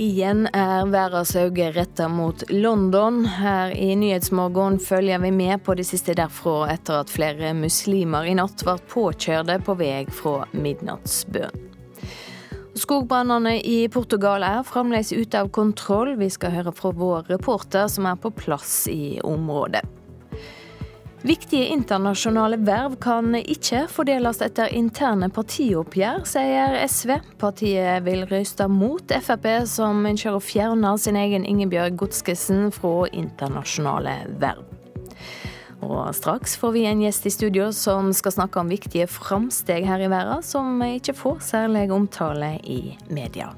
Igjen er øyne retta mot London. Her i Nyhetsmorgen følger vi med på det siste derfra etter at flere muslimer i natt ble påkjørte på vei fra midnattsbønn. Skogbrannene i Portugal er fremdeles ute av kontroll. Vi skal høre fra vår reporter som er på plass i området. Viktige internasjonale verv kan ikke fordeles etter interne partioppgjør, sier SV. Partiet vil røyste mot Frp, som ønsker å fjerne sin egen Ingebjørg Godskesen fra internasjonale verv. Og straks får vi en gjest i studio som skal snakke om viktige framsteg her i verden, som ikke får særlig omtale i media.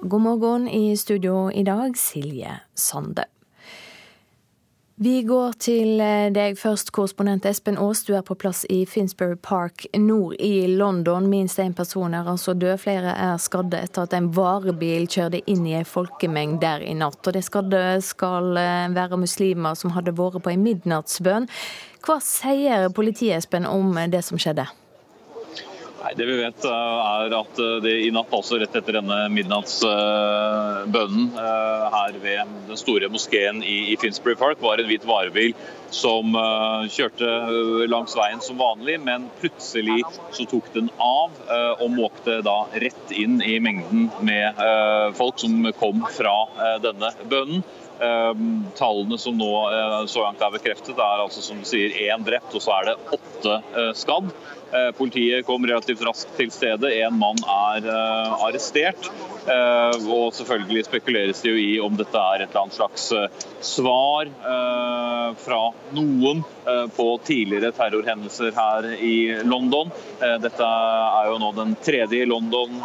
God morgen i studio i dag, Silje Sande. Vi går til eh, deg først, korrespondent Espen Aas. Du er på plass i Finsbury Park nord i London. Minst én person er altså død. Flere er skadde etter at en varebil kjørte inn i en folkemengd der i natt. Og De skadde skal eh, være muslimer som hadde vært på en midnattsbønn. Hva sier politiet, Espen, om det som skjedde? Nei, Det vi vet eh, er at eh, det i natt, altså rett etter denne midnattsbønnen eh, her ved den store moskeen i Finsbury Park, var en hvit varebil som kjørte langs veien som vanlig, men plutselig så tok den av og måkte da rett inn i mengden med folk som kom fra denne bønnen. Tallene som nå så langt er bekreftet, er altså som du sier én drept, og så er det åtte skadd. Eh, politiet kom relativt raskt til stedet. En mann er eh, arrestert. Eh, og selvfølgelig spekuleres det jo i om dette er et eller annet slags svar fra noen på tidligere terrorhendelser her i London. Dette er jo nå den tredje i London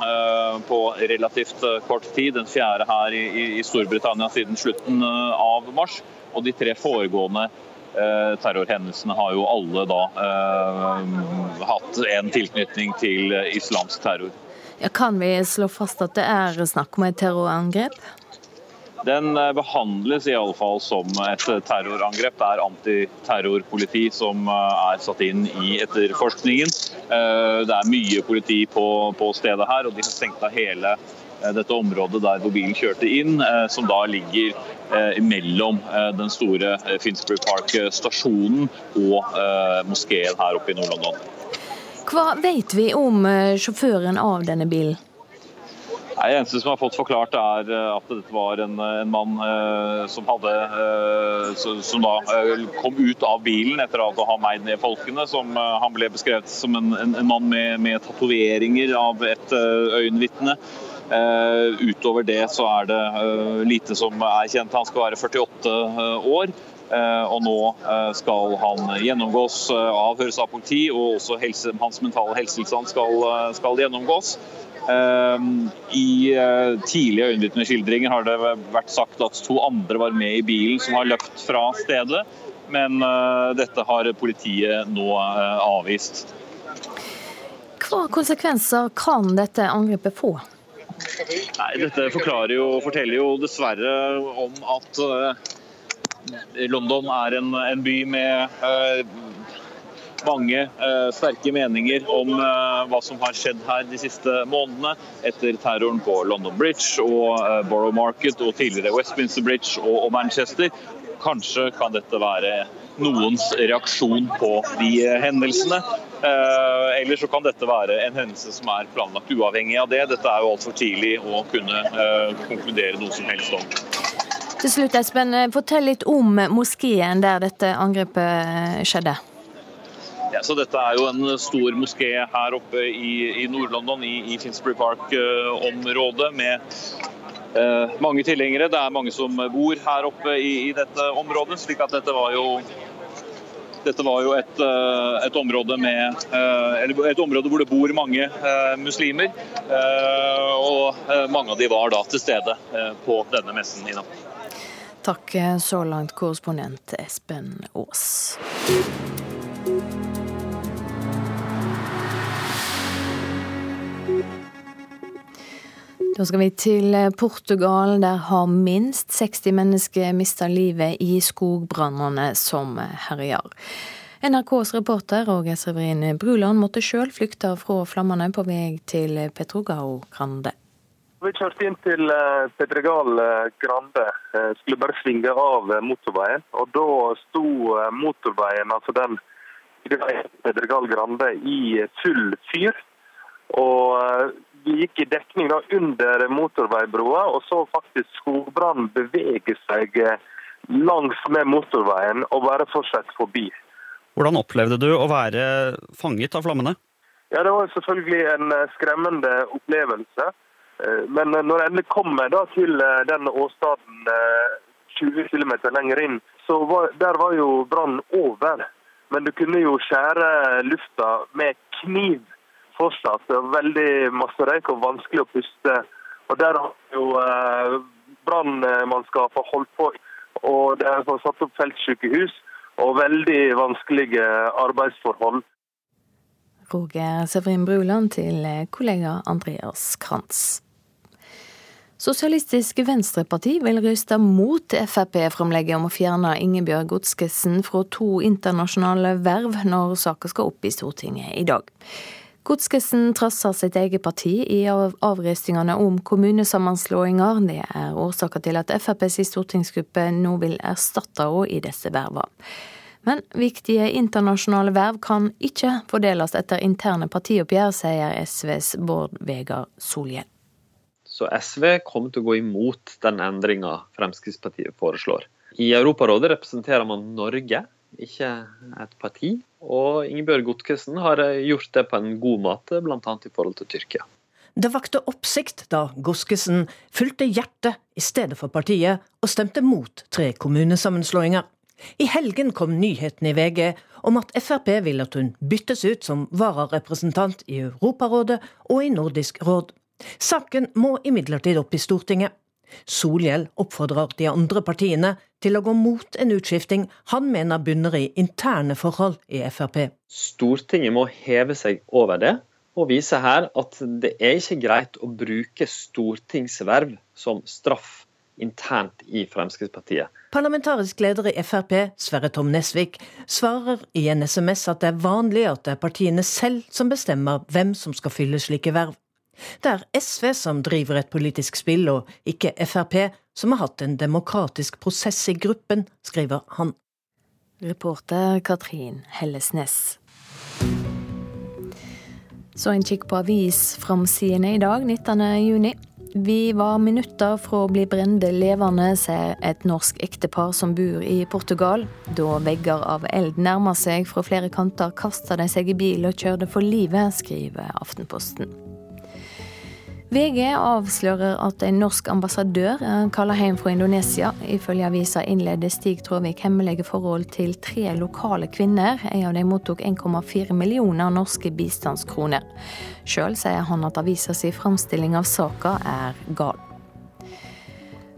på relativt kort tid. Den fjerde her i Storbritannia siden slutten av mars. Og de tre foregående terrorhendelsene har jo alle da eh, hatt en tilknytning til islamsk terror. Ja, kan vi slå fast at det er snakk om et terrorangrep? Den eh, behandles i alle fall som et terrorangrep. Det er antiterrorpoliti som er satt inn i etterforskningen. Det er mye politi på, på stedet her, og de har stengt av hele dette området der hvor bilen kjørte inn, som da ligger Eh, mellom eh, den store eh, Finsbury Park-stasjonen og moskeen her oppe i Nord-London. Hva vet vi om sjåføren av denne bilen? Det eneste som har fått forklart, er at dette var en, en mann som, hadde, som da kom ut av bilen etter å ha meid ned folkene. Som, han ble beskrevet som en, en, en mann med, med tatoveringer av et øyenvitne. Eh, utover det så er det eh, lite som er kjent. Han skal være 48 eh, år. Og nå skal han gjennomgås, avhøres av politi, og også helse, hans mentale helsetilstand skal, skal gjennomgås. I tidlige øyenvitneskildringer har det vært sagt at to andre var med i bilen som har løpt fra stedet, men dette har politiet nå avvist. Hva konsekvenser kan dette angrepet få? Nei, Dette forklarer jo, forteller jo dessverre om at uh, London er en, en by med uh, mange uh, sterke meninger om hva som har skjedd her de siste månedene etter terroren på London Bridge og Borough Market og tidligere Westminster Bridge og, og Manchester. Kanskje kan dette være noens reaksjon på de hendelsene. Eh, eller så kan dette være en hendelse som er planlagt uavhengig av det. Dette er jo altfor tidlig å kunne eh, konkludere noe som helst om. Til slutt, Espen, eh, fortell litt om moskeen der dette angrepet skjedde. Ja, så Dette er jo en stor moské her oppe i, i Nord-London, i, i, Finsbury Park-området, med eh, mange tilhengere. Det er mange som bor her oppe i, i dette området, slik at dette var jo dette var jo et, eh, et, område med, eh, et, område hvor det bor mange eh, muslimer. Og mange av de var da til stede på denne messen i natt. Takk så langt, korrespondent Espen Aas. Da skal vi til eh, Portugal. Der har minst 60 mennesker mista livet i skogbrannene som herjer. NRKs reporter Roger Severin Bruland måtte sjøl flykte fra flammene på vei til Petrogao Grande. Vi kjørte inn til eh, Pedregal eh, Grande. Eh, skulle bare svinge av motorveien. Og da sto motorveien, altså den Pedregal Grande, i full fyr. Og i dekning da under motorveibroa og så faktisk skogbrannen bevege seg langs med motorveien og bare fortsette forbi. Hvordan opplevde du å være fanget av flammene? Ja, Det var selvfølgelig en skremmende opplevelse. Eh, men når jeg endelig kommer da til eh, den åstaden 20 km lenger inn, så var, der var jo brannen over. Men du kunne jo skjære lufta med kniv fortsatt. Det er veldig masse røyk og vanskelig å puste. Og Der har jo eh, brannmannskapet holdt på. Og det er satt opp feltsykehus og veldig vanskelige arbeidsforhold. Roger Severin Bruland til kollega Andreas Krantz. Sosialistisk Venstreparti vil røyste mot Frp-framlegget om å fjerne Ingebjørg Godskesen fra to internasjonale verv når saka skal opp i Stortinget i dag. Godskesen trasser sitt eget parti i avrøstingene om kommunesammenslåinger. Det er årsaken til at FrPs stortingsgruppe nå vil erstatte henne i disse vervene. Men viktige internasjonale verv kan ikke fordeles etter interne partioppgjør, sier SVs Bård Vegar Solhjell. Så SV kommer til å gå imot den endringa Fremskrittspartiet foreslår. I Europarådet representerer man Norge, ikke et parti. Og Ingebjørg Godtkesen har gjort det på en god måte, bl.a. i forhold til Tyrkia. Det vakte oppsikt da Godskesen fulgte hjertet i stedet for partiet, og stemte mot tre kommunesammenslåinger. I helgen kom nyheten i VG om at Frp vil at hun byttes ut som vararepresentant i Europarådet og i Nordisk råd. Saken må imidlertid opp i Stortinget. Solhjell oppfordrer de andre partiene til å gå mot en utskifting han mener bunner i interne forhold i Frp. Stortinget må heve seg over det og vise her at det er ikke greit å bruke stortingsverv som straff internt i Fremskrittspartiet. Parlamentarisk leder i Frp, Sverre Tom Nesvik, svarer i en SMS at det er vanlig at det er partiene selv som bestemmer hvem som skal fylle slike verv. Det er SV som driver et politisk spill, og ikke Frp, som har hatt en demokratisk prosess i gruppen, skriver han. Reporter Katrin Hellesnes. Så en kikk på avisframsidene i dag, 19. juni. Vi var minutter fra å bli brende levende, sier et norsk ektepar som bor i Portugal. Da vegger av eld nærmer seg fra flere kanter, kasta de seg i bil og kjørte for livet, skriver Aftenposten. VG avslører at en norsk ambassadør kaller hjem fra Indonesia. Ifølge avisa innleder Stig Tråvik hemmelige forhold til tre lokale kvinner. En av dem mottok 1,4 millioner norske bistandskroner. Sjøl sier han at avisa si framstilling av saka er gal.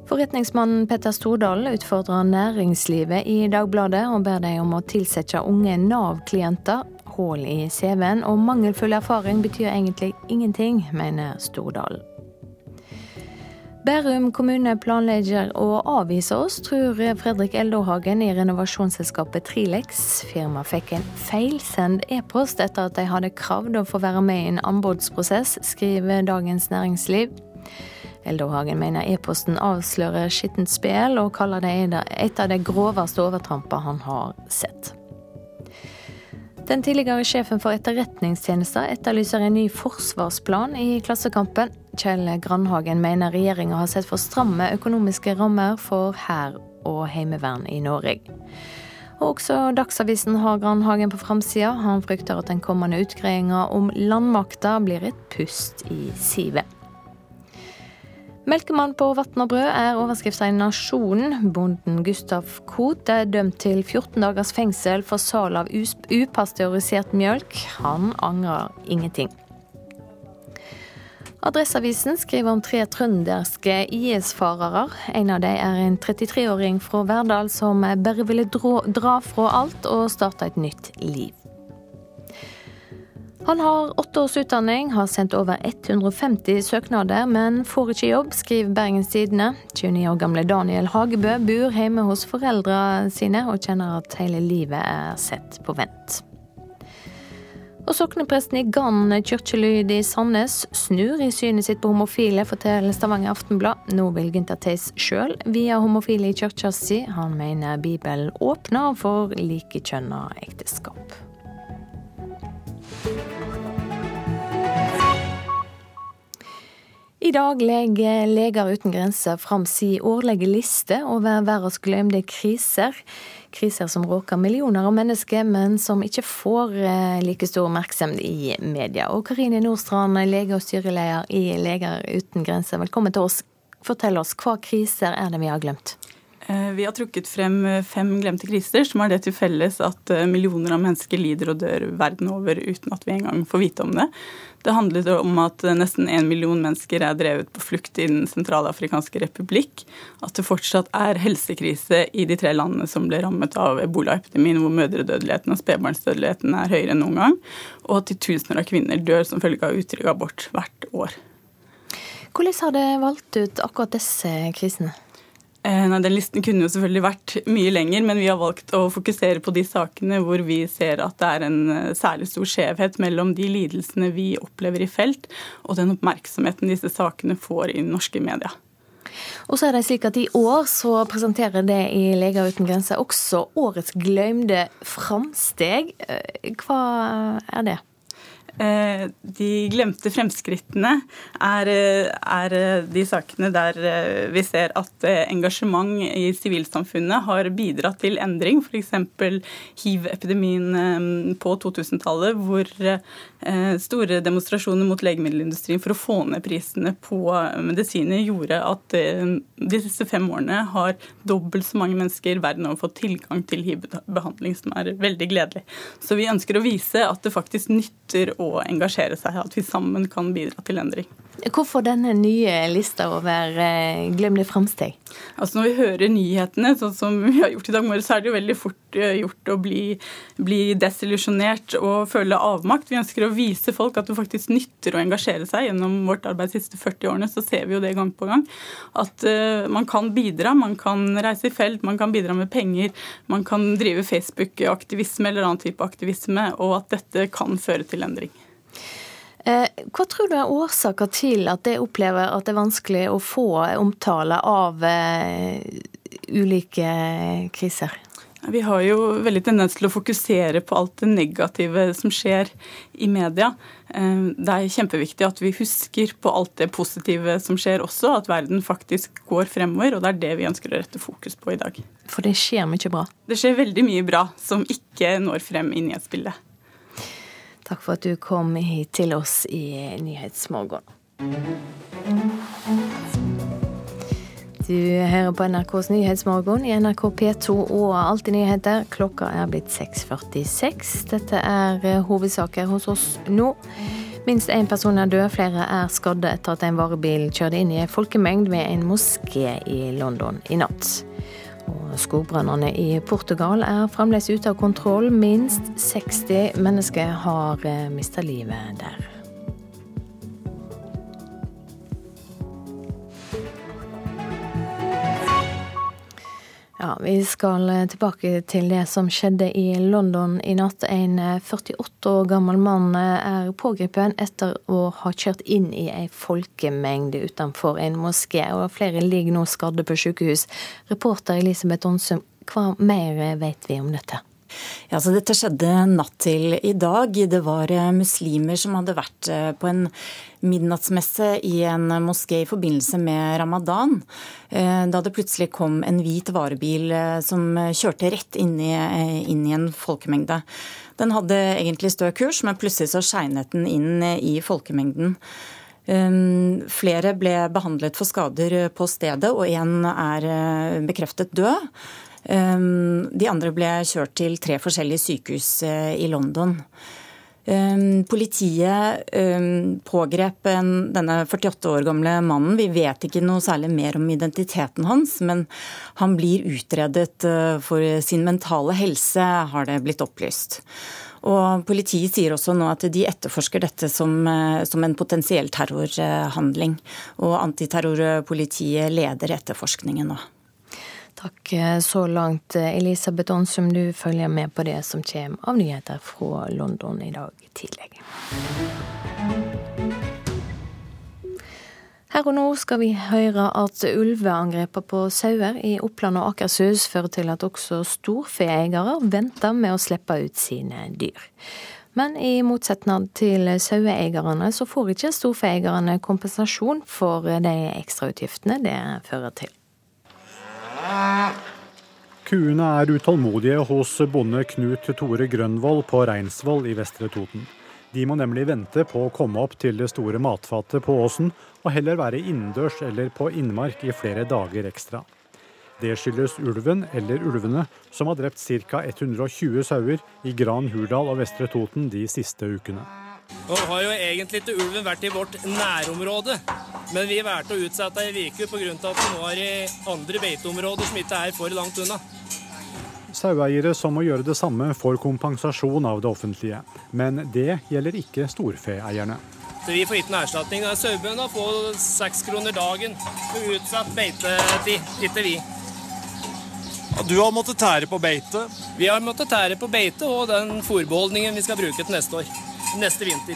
Forretningsmannen Petter Stordalen utfordrer næringslivet i Dagbladet og ber dem om å tilsette unge Nav-klienter hull i CV-en, og mangelfull erfaring betyr egentlig ingenting, mener Stordalen. Bærum kommune planlegger å avvise oss, tror Fredrik Eldåhagen i renovasjonsselskapet Trilex. Firmaet fikk en feilsendt e-post etter at de hadde kravd å få være med i en anbudsprosess, skriver Dagens Næringsliv. Eldåhagen mener e-posten avslører skittent spill, og kaller det et av de groveste overtrampene han har sett. Den tidligere sjefen for Etterretningstjenesten etterlyser en ny forsvarsplan i Klassekampen. Kjell Grandhagen mener regjeringa har sett for stramme økonomiske rammer for hær og heimevern i Norge. Og også Dagsavisen har Grandhagen på framsida. Han frykter at den kommende utgreiinga om landmakta blir et pust i sivet. Melkemann på vann og brød er overskrifta i Nasjonen. Bonden Gustav Koht er dømt til 14 dagers fengsel for salg av upasteurisert mjølk. Han angrer ingenting. Adresseavisen skriver om tre trønderske IS-farere. En av dem er en 33-åring fra Verdal som bare ville dra fra alt og starte et nytt liv. Han har åtte års utdanning, har sendt over 150 søknader, men får ikke jobb, skriver Bergens Tidende. 29 år gamle Daniel Hagebø bor hjemme hos foreldrene sine, og kjenner at hele livet er sett på vent. Og soknepresten i Gann kirkelyd i Sandnes snur i synet sitt på homofile, forteller Stavanger Aftenblad. Nå vil Gunther Theis sjøl via homofile i kirka si. Han mener Bibelen åpner for likekjønna ekteskap. I dag legger Leger uten grenser fram si årlige liste over verdens glemte kriser. Kriser som råker millioner av mennesker, men som ikke får eh, like stor oppmerksomhet i media. Og Karine Nordstrand, lege og styreleder i Leger uten grenser, velkommen til oss. Fortell oss, hva kriser er det vi har glemt? Eh, vi har trukket frem eh, fem glemte kriser som har det til felles at eh, millioner av mennesker lider og dør verden over uten at vi engang får vite om det. Det handler om at nesten en million mennesker er drevet på flukt i Den sentralafrikanske republikk. At det fortsatt er helsekrise i de tre landene som ble rammet av ebolaepidemien, hvor mødredødeligheten og spedbarnsdødeligheten er høyere enn noen gang. Og at titusener av kvinner dør som følge av utrygg abort hvert år. Hvordan har det valgt ut akkurat disse krisene? Eh, nei, Den listen kunne jo selvfølgelig vært mye lenger, men vi har valgt å fokusere på de sakene hvor vi ser at det er en eh, særlig stor skjevhet mellom de lidelsene vi opplever i felt, og den oppmerksomheten disse sakene får i norske medier. Og så er det slik at I år så presenterer det i Leger uten grenser også årets glemte framsteg. Eh, hva er det? Eh, de glemte fremskrittene er, er, de sakene der eh, vi ser at eh, engasjement i sivilsamfunnet har bidratt til endring. F.eks. hiv-epidemien på 2000-tallet, hvor store demonstrasjoner mot legemiddelindustrien for å få ned prisene på medisiner gjorde at de siste fem årene har dobbelt så mange mennesker verden over fått tilgang til hiv-behandling, som er veldig gledelig. Så vi ønsker å vise at det faktisk nytter å engasjere seg, at vi sammen kan bidra til endring. Hvorfor denne nye lista over eh, glemte framsteg? Altså Når vi hører nyhetene, sånn som vi har gjort i dag morges, så er det jo veldig fort eh, gjort å bli, bli desillusjonert og føle avmakt. Vi ønsker å vise folk at det faktisk nytter å engasjere seg. Gjennom vårt arbeid de siste 40 årene så ser vi jo det gang på gang. At uh, man kan bidra, man kan reise i felt, man kan bidra med penger, man kan drive Facebook-aktivisme eller annen type aktivisme, og at dette kan føre til endring. Eh, hva tror du er årsaker til at jeg opplever at det er vanskelig å få omtale av uh, ulike kriser? Vi har jo veldig tendens til å fokusere på alt det negative som skjer i media. Eh, det er kjempeviktig at vi husker på alt det positive som skjer også, at verden faktisk går fremover. Og det er det vi ønsker å rette fokus på i dag. For det skjer mye bra? Det skjer veldig mye bra som ikke når frem i nyhetsbildet. Takk for at du kom hit til oss i Nyhetsmorgen. Du hører på NRKs Nyhetsmorgen i NRK P2 og Alltid nyheter. Klokka er blitt 6.46. Dette er eh, hovedsaker hos oss nå. Minst én person er død, flere er skadde etter at en varebil kjørte inn i en folkemengd ved en moské i London i natt. Og skogbrannene i Portugal er fremdeles ute av kontroll. Minst 60 mennesker har eh, mista livet der. Ja, Vi skal eh, tilbake til det som skjedde i London i natt. En 48 eh, år gammel mann eh, er pågrepet etter å ha kjørt inn i en folkemengde utenfor en moské. og Flere ligger nå skadde på sykehus. Reporter Elisabeth Onsum, hva mer vet vi om dette? Ja, så Dette skjedde natt til i dag. Det var eh, muslimer som hadde vært eh, på en midnattsmesse i en moské i forbindelse med ramadan. Eh, da det plutselig kom en hvit varebil som kjørte rett inn i, inn i en folkemengde. Den hadde egentlig stø kurs, men plutselig så skeinet den inn i folkemengden. Flere ble behandlet for skader på stedet, og én er bekreftet død. Ehm, de andre ble kjørt til tre forskjellige sykehus eh, i London. Ehm, politiet ehm, pågrep denne 48 år gamle mannen. Vi vet ikke noe særlig mer om identiteten hans, men han blir utredet eh, for sin mentale helse, har det blitt opplyst. Og Politiet sier også nå at de etterforsker dette som, eh, som en potensiell terrorhandling. Og antiterrorpolitiet leder etterforskningen nå. Takk så langt, Elisabeth Aansum. Du følger med på det som kommer av nyheter fra London i dag tidlig. Her og nå skal vi høre at ulveangrepene på sauer i Oppland og Akershus fører til at også storfeeiere venter med å slippe ut sine dyr. Men i motsetning til saueeierne, så får ikke storfeeierne kompensasjon for de ekstrautgiftene det fører til. Kuene er utålmodige hos bonde Knut Tore Grønvoll på Reinsvoll i Vestre Toten. De må nemlig vente på å komme opp til det store matfatet på åsen, og heller være innendørs eller på innmark i flere dager ekstra. Det skyldes ulven, eller ulvene, som har drept ca. 120 sauer i Gran Hurdal og Vestre Toten de siste ukene. Nå har jo egentlig ikke ulven vært i vårt nærområde, men vi valgte å utsette ei uke pga. at den var i andre beiteområder som ikke er for langt unna. Saueeiere som må gjøre det samme, får kompensasjon av det offentlige. Men det gjelder ikke storfeeierne. Vi får ikke noen erstatning. Sauebøndene får seks kroner dagen for utsatt beitetid, ikke vi. Du har måttet tære på beite? Vi har måttet tære på beite og den fòrbeholdningen vi skal bruke til neste år. Neste vinter.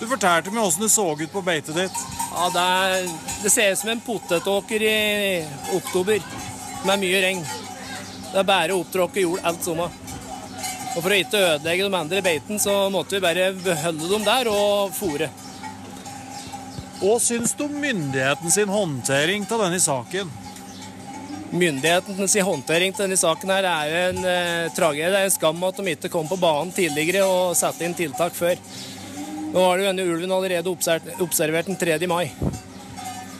Du fortalte meg åssen det så ut på beitet ditt. Ja, det, er, det ser ut som en potetåker i oktober med mye regn. Det er bare opptråkket jord alt sommer. Og For å ikke ødelegge de andre beiten, så måtte vi bare beholde dem der og fòre. Hva syns du om myndigheten sin håndtering av denne saken? Myndighetens håndtering til denne saken her er en eh, tragedie. Det er en skam at de ikke kom på banen tidligere og satte inn tiltak før. Nå har jo denne ulven allerede observert den 3. mai.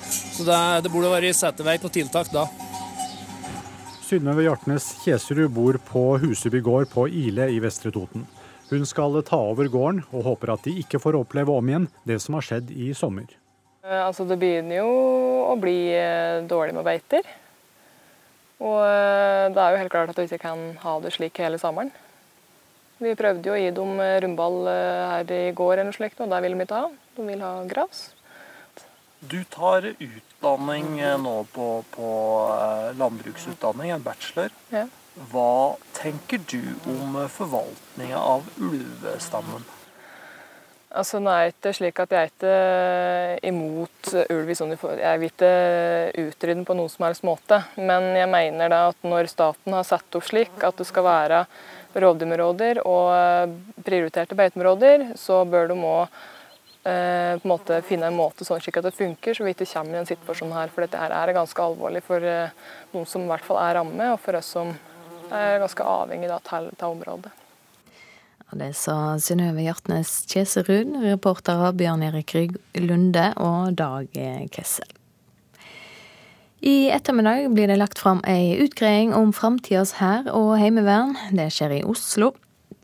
Så det, det burde vært satt i verk noen tiltak da. Synnøve Hjartnes Kjeserud bor på Huseby gård på Ile i Vestre Toten. Hun skal ta over gården, og håper at de ikke får oppleve om igjen det som har skjedd i sommer. Eh, altså, det begynner jo å bli eh, dårlig med beiter. Og eh, det er jo helt klart at vi ikke kan ha det slik hele sommeren. Vi prøvde jo å gi dem rundball her i går, eller noe slikt, og det vil de ikke ha. De vil ha gras. Du tar utdanning eh, nå på, på eh, landbruksutdanning, en bachelor. Ja. Hva tenker du om eh, forvaltninga av ulvestammen? Altså, nå er det ikke slik at jeg er ikke imot ulv. Sånn, jeg vil ikke utrydde den på noen som helst måte. Men jeg mener da at når staten har satt opp slik at det skal være rovdyrområder og prioriterte beiteområder, så bør de òg Eh, på en måte finne en måte sånn slik at det funker, så vi ikke kommer i en situasjon her. For dette her er ganske alvorlig for eh, noen som i hvert fall er ramme, og for oss som er ganske avhengig av området. Ja, det sa Synnøve Hjartnes Kjeserud, reportere Bjørn Erik Rygg Lunde og Dag Kessel. I ettermiddag blir det lagt fram ei utgreiing om framtidas hær og heimevern. Det skjer i Oslo.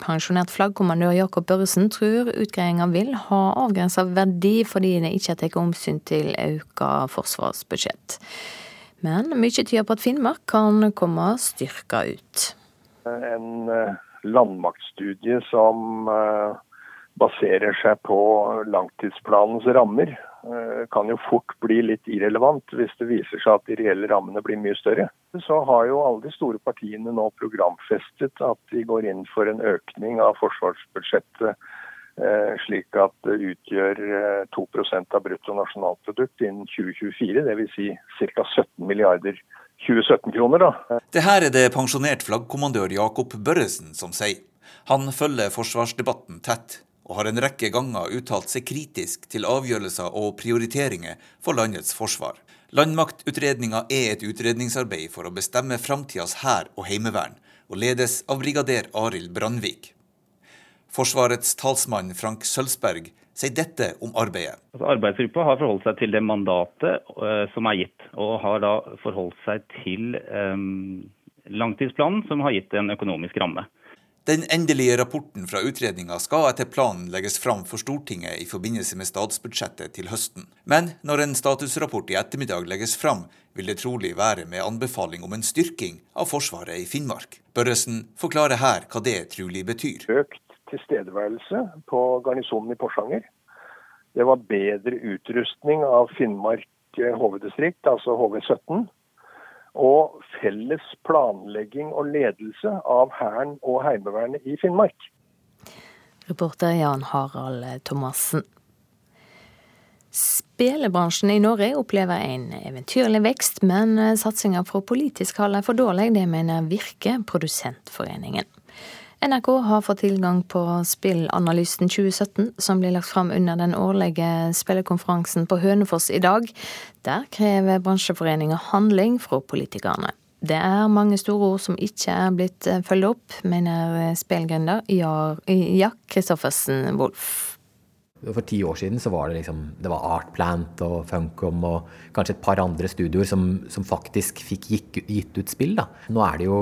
Pensjonert flaggkommandør Jakob Børresen tror utgreiinga vil ha avgrensa verdi fordi det ikke er tatt omsyn til auka forsvarsbudsjett. Men mye tyder på at Finnmark kan komme styrka ut. En eh, landmaktstudie som eh, baserer seg på langtidsplanens rammer, Eh, kan jo fort bli litt irrelevant hvis det viser seg at de reelle rammene blir mye større. Så har jo alle de store partiene nå programfestet at de går inn for en økning av forsvarsbudsjettet eh, slik at det utgjør 2 av av bruttonasjonalprodukt innen 2024, dvs. Si ca. 17 milliarder 2017-kroner. Det her er det pensjonert flaggkommandør Jakob Børresen som sier. Han følger forsvarsdebatten tett og har en rekke ganger uttalt seg kritisk til avgjørelser og prioriteringer for landets forsvar. Landmaktutredninga er et utredningsarbeid for å bestemme framtidas hær og heimevern, og ledes av brigader Arild Brandvik. Forsvarets talsmann Frank Sølvsberg sier dette om arbeidet. Altså, arbeidsgruppa har forholdt seg til det mandatet uh, som er gitt, og har da forholdt seg til um, langtidsplanen som har gitt en økonomisk ramme. Den endelige rapporten fra utredninga skal etter planen legges fram for Stortinget i forbindelse med statsbudsjettet til høsten. Men når en statusrapport i ettermiddag legges fram, vil det trolig være med anbefaling om en styrking av Forsvaret i Finnmark. Børresen forklarer her hva det trolig betyr. Økt tilstedeværelse på garnisonen i Porsanger. Det var bedre utrustning av Finnmark HV-distrikt, altså HV-17. Og felles planlegging og ledelse av Hæren og Heimevernet i Finnmark. Reporter Jan Harald Thomassen. Spelebransjen i Norge opplever en eventyrlig vekst, men satsinga fra politisk hold er for dårlig. Det mener Virke, Produsentforeningen. NRK har fått tilgang på Spillanalysen 2017, som blir lagt fram under den årlige spillekonferansen på Hønefoss i dag. Der krever bransjeforeninga handling fra politikerne. Det er mange store ord som ikke er blitt fulgt opp, mener spillgründer Jack Kristoffersen Wolff. For ti år siden så var det liksom Det var Artplant og Funcom og kanskje et par andre studioer som, som faktisk fikk gitt, gitt, ut spill. da. Nå er det jo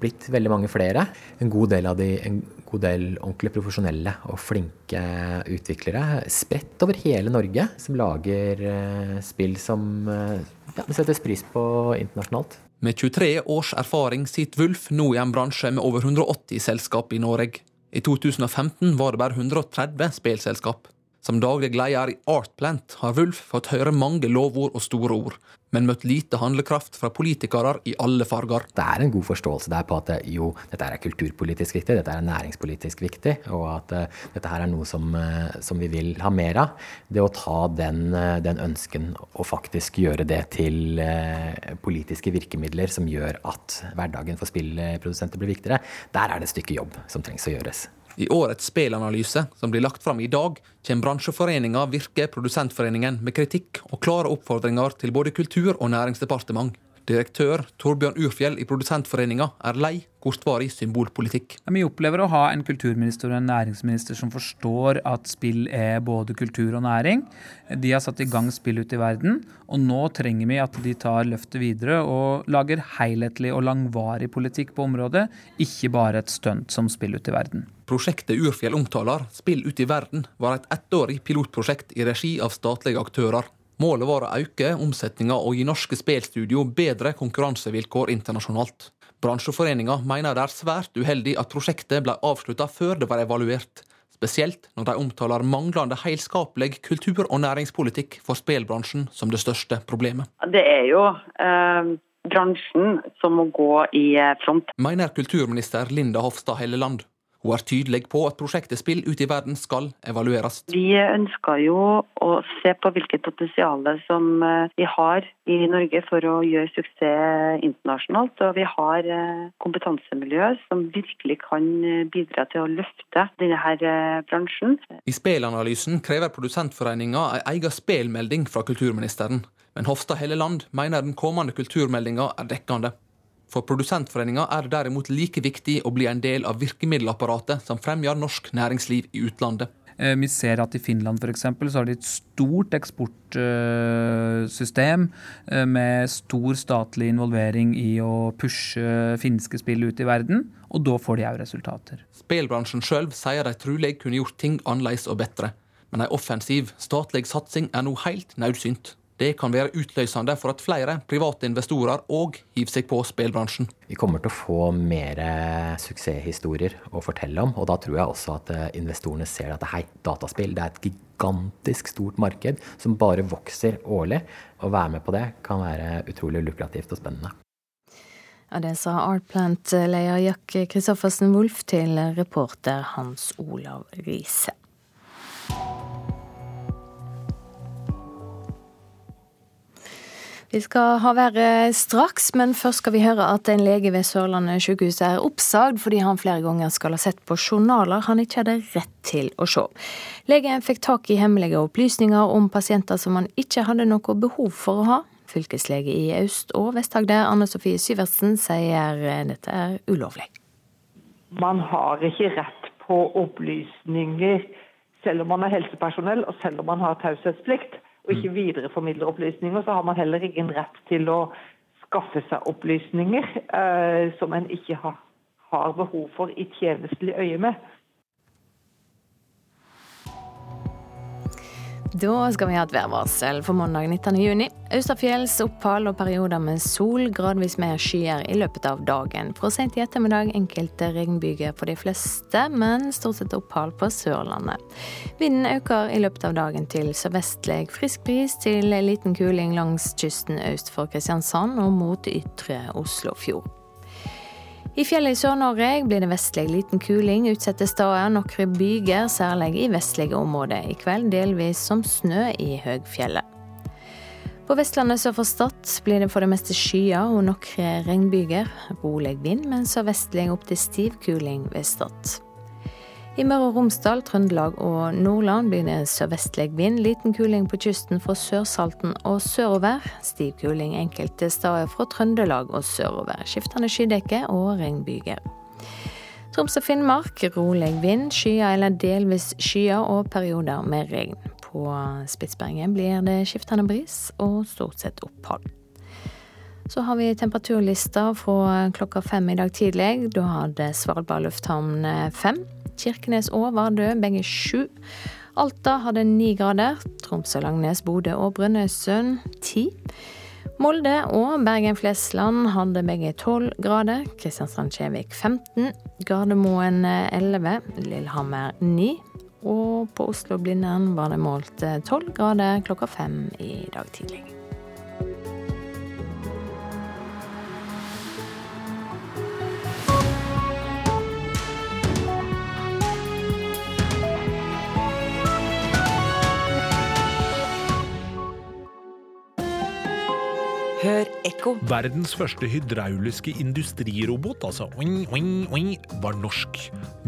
blitt veldig mange flere. En god del av de en god del ordentlig profesjonelle og flinke utviklere spredt over hele Norge som lager uh, spill som uh, ja, det settes pris på internasjonalt. Med 23 års erfaring sitter Wulf nå i en bransje med over 180 selskap i Norge. I 2015 var det bare 130 spillselskap. Som daglig leder i Artplant har Wulf fått høre mange lovord og store ord, men møtt lite handlekraft fra politikere i alle farger. Det er en god forståelse der på at jo, dette er kulturpolitisk viktig, dette er næringspolitisk viktig, og at uh, dette her er noe som, uh, som, vi vil ha mer av. Det å ta den, den ønsken og faktisk gjøre det til politiske virkemidler som gjør at hverdagen for spillprodusenter blir viktigere, der er det et stykke jobb som trengs å gjøres. I årets spillanalyse, som blir lagt fram i dag, kommer bransjeforeninga Virke Produsentforeningen med kritikk og klare oppfordringer til både Kultur- og Næringsdepartement. Direktør Torbjørn Urfjell i Produsentforeninga er lei kortvarig symbolpolitikk. Vi opplever å ha en kulturminister og en næringsminister som forstår at spill er både kultur og næring. De har satt i gang spill ute i verden, og nå trenger vi at de tar løftet videre og lager helhetlig og langvarig politikk på området, ikke bare et stunt som spill ute i verden. Prosjektet Urfjell omtaler, Spill ut i verden, var et ettårig pilotprosjekt i regi av statlige aktører. Målet var å øke omsetninga og gi norske spillstudio bedre konkurransevilkår internasjonalt. Bransjeforeninga mener det er svært uheldig at prosjektet ble avslutta før det var evaluert. Spesielt når de omtaler manglende helskapelig kultur- og næringspolitikk for spillbransjen som det største problemet. Det er jo eh, bransjen som må gå i front. Mener kulturminister Linda Hofstad Helleland. Hun er tydelig på at prosjektet Spill ut i verden skal evalueres. Vi ønsker jo å se på hvilket potensial som eh, vi har i Norge for å gjøre suksess internasjonalt. Og vi har eh, kompetansemiljø som virkelig kan eh, bidra til å løfte denne bransjen. I spelanalysen krever Produsentforeninga en egen spelmelding fra kulturministeren. Men Hofstad Helleland mener den kommende kulturmeldinga er dekkende. For Produsentforeninga er det derimot like viktig å bli en del av virkemiddelapparatet som fremjar norsk næringsliv i utlandet. Eh, vi ser at i Finland eksempel, så har de et stort eksportsystem eh, med stor statlig involvering i å pushe finske spill ut i verden, og da får de òg resultater. Spillbransjen sjøl sier de trolig kunne gjort ting annerledes og bedre, men ei offensiv statlig satsing er nå helt nødsynt. Det kan være utløsende for at flere private investorer òg hiver seg på spillbransjen. Vi kommer til å få mer suksesshistorier å fortelle om. Og da tror jeg også at eh, investorene ser at hei, dataspill det er et gigantisk stort marked som bare vokser årlig. Å være med på det kan være utrolig lukrativt og spennende. Ja, Det sa Artplant-leder Jack Kristoffersen Wolff til reporter Hans Olav Riise. Vi skal ha været straks, men først skal vi høre at en lege ved Sørlandet sykehus er oppsagd fordi han flere ganger skal ha sett på journaler han ikke hadde rett til å se. Legen fikk tak i hemmelige opplysninger om pasienter som han ikke hadde noe behov for å ha. Fylkeslege i Øst- og Vest-Agder, Anne Sofie Syvertsen, sier dette er ulovlig. Man har ikke rett på opplysninger selv om man er helsepersonell og selv om man har taushetsplikt og ikke videreformidler opplysninger, så har man heller ingen rett til å skaffe seg opplysninger eh, som en ikke har, har behov for i tjenestelig øye med. Da skal vi ha et værvarsel for mandag 19.6. Østafjells opphold og perioder med sol, gradvis mer skyer i løpet av dagen. Fra sent i ettermiddag enkelte regnbyger på de fleste, men stort sett opphold på Sørlandet. Vinden øker i løpet av dagen til sørvestlig frisk bris til liten kuling langs kysten øst for Kristiansand og mot ytre Oslofjord. I fjellet i Sør-Norge blir det vestlig liten kuling utsatte steder. Noen byger, særlig i vestlige områder. I kveld delvis som snø i høgfjellet. På Vestlandet sør for Stad blir det for det meste skyer og noen regnbyger. Rolig vind, men sørvestlig opp til stiv kuling ved Stad. I Møre og Romsdal, Trøndelag og Nordland blir det sørvestlig vind. Liten kuling på kysten fra Sørsalten og sørover. Stiv kuling enkelte steder fra Trøndelag og sørover. Skiftende skydekke og regnbyger. Troms og Finnmark rolig vind, skyer eller delvis skyer og perioder med regn. På Spitsbergen blir det skiftende bris og stort sett opphold. Så har vi temperaturlista fra klokka fem i dag tidlig. Da hadde Svalbard lufthavn fem. Kirkenes og Vardø begge sju. Alta hadde ni grader. Tromsø, Langnes, Bodø og Brønnøysund ti. Molde og Bergen-Flesland hadde begge tolv grader. Kristiansand-Kjevik 15. Gardermoen 11. Lillehammer 9. Og på Oslo-Blindern var det målt tolv grader klokka fem i dag tidlig. Hør ekko. Verdens første hydrauliske industrirobot, altså oing, oing, oing, var norsk.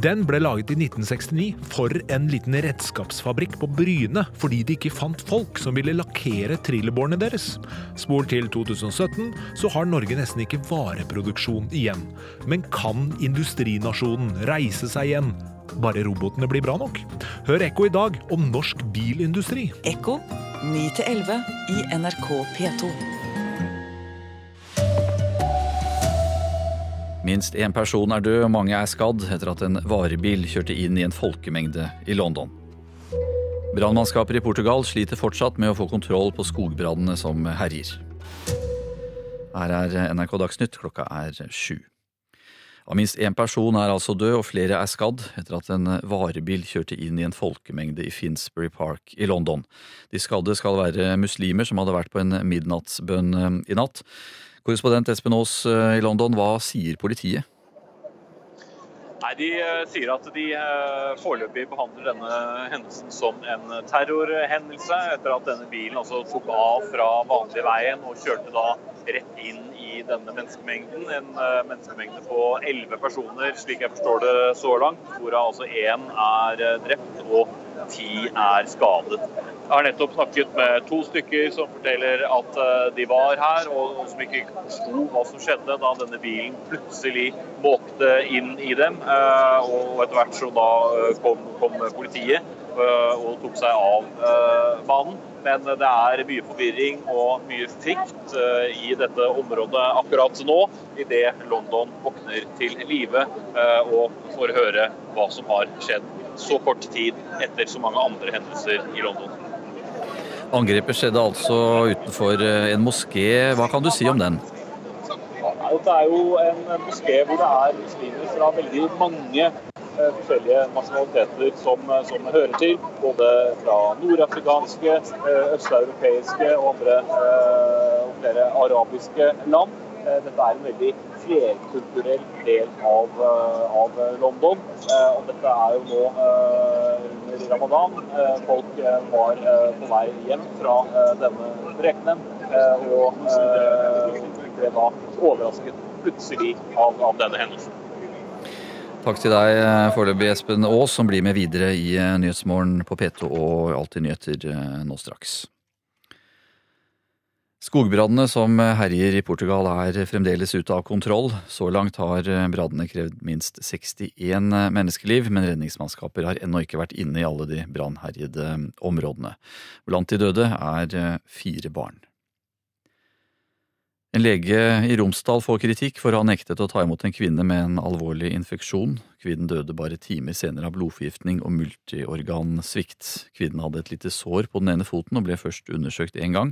Den ble laget i 1969 for en liten redskapsfabrikk på Bryne, fordi de ikke fant folk som ville lakkere trillebårene deres. Spol til 2017, så har Norge nesten ikke vareproduksjon igjen. Men kan industrinasjonen reise seg igjen? Bare robotene blir bra nok? Hør Ekko i dag om norsk bilindustri. Ekko 9-11 i NRK P2. Minst én person er død og mange er skadd etter at en varebil kjørte inn i en folkemengde i London. Brannmannskaper i Portugal sliter fortsatt med å få kontroll på skogbrannene som herjer. Her er NRK Dagsnytt, klokka er sju. Av minst én person er altså død og flere er skadd etter at en varebil kjørte inn i en folkemengde i Finsbury Park i London. De skadde skal være muslimer som hadde vært på en midnattsbønn i natt. Korrespondent Espen Aas i London, hva sier politiet? Nei, De uh, sier at de uh, foreløpig behandler denne hendelsen som en terrorhendelse, etter at denne bilen altså tok av fra vanlige veien og kjørte da rett inn i denne menneskemengden. En menneskemengde på elleve personer, slik jeg forstår det så langt, hvorav altså én er drept og ti er skadet. Jeg har nettopp snakket med to stykker som forteller at de var her, og som ikke forsto hva som skjedde da denne bilen plutselig måkte inn i dem. Og etter hvert så da kom, kom politiet og tok seg av mannen. Men det er mye forvirring og mye frykt i dette området akkurat nå, idet London våkner til live og får høre hva som har skjedd så kort tid etter så mange andre hendelser i London. Angrepet skjedde altså utenfor en moské. Hva kan du si om den? Dette er jo en moské hvor det er muslimer fra veldig mange forskjellige nasjonaliteter som, som hører til. Både fra nordafrikanske, østeuropeiske og andre og flere arabiske land. Dette er en veldig flerkulturell del av, av London. Og dette er jo nå under ramadan. Folk var på vei hjem fra denne prekenen og ble da overrasket plutselig av, av denne hendelsen. Takk til deg foreløpig, Espen Aas, som blir med videre i Nyhetsmorgen på P2 og Alltid nyheter nå straks. Skogbrannene som herjer i Portugal er fremdeles ute av kontroll. Så langt har brannene krevd minst 61 menneskeliv, men redningsmannskaper har ennå ikke vært inne i alle de brannherjede områdene. Blant de døde er fire barn. En lege i Romsdal får kritikk for å ha nektet å ta imot en kvinne med en alvorlig infeksjon. Kvinnen døde bare timer senere av blodforgiftning og multiorgansvikt. Kvinnen hadde et lite sår på den ene foten og ble først undersøkt én gang.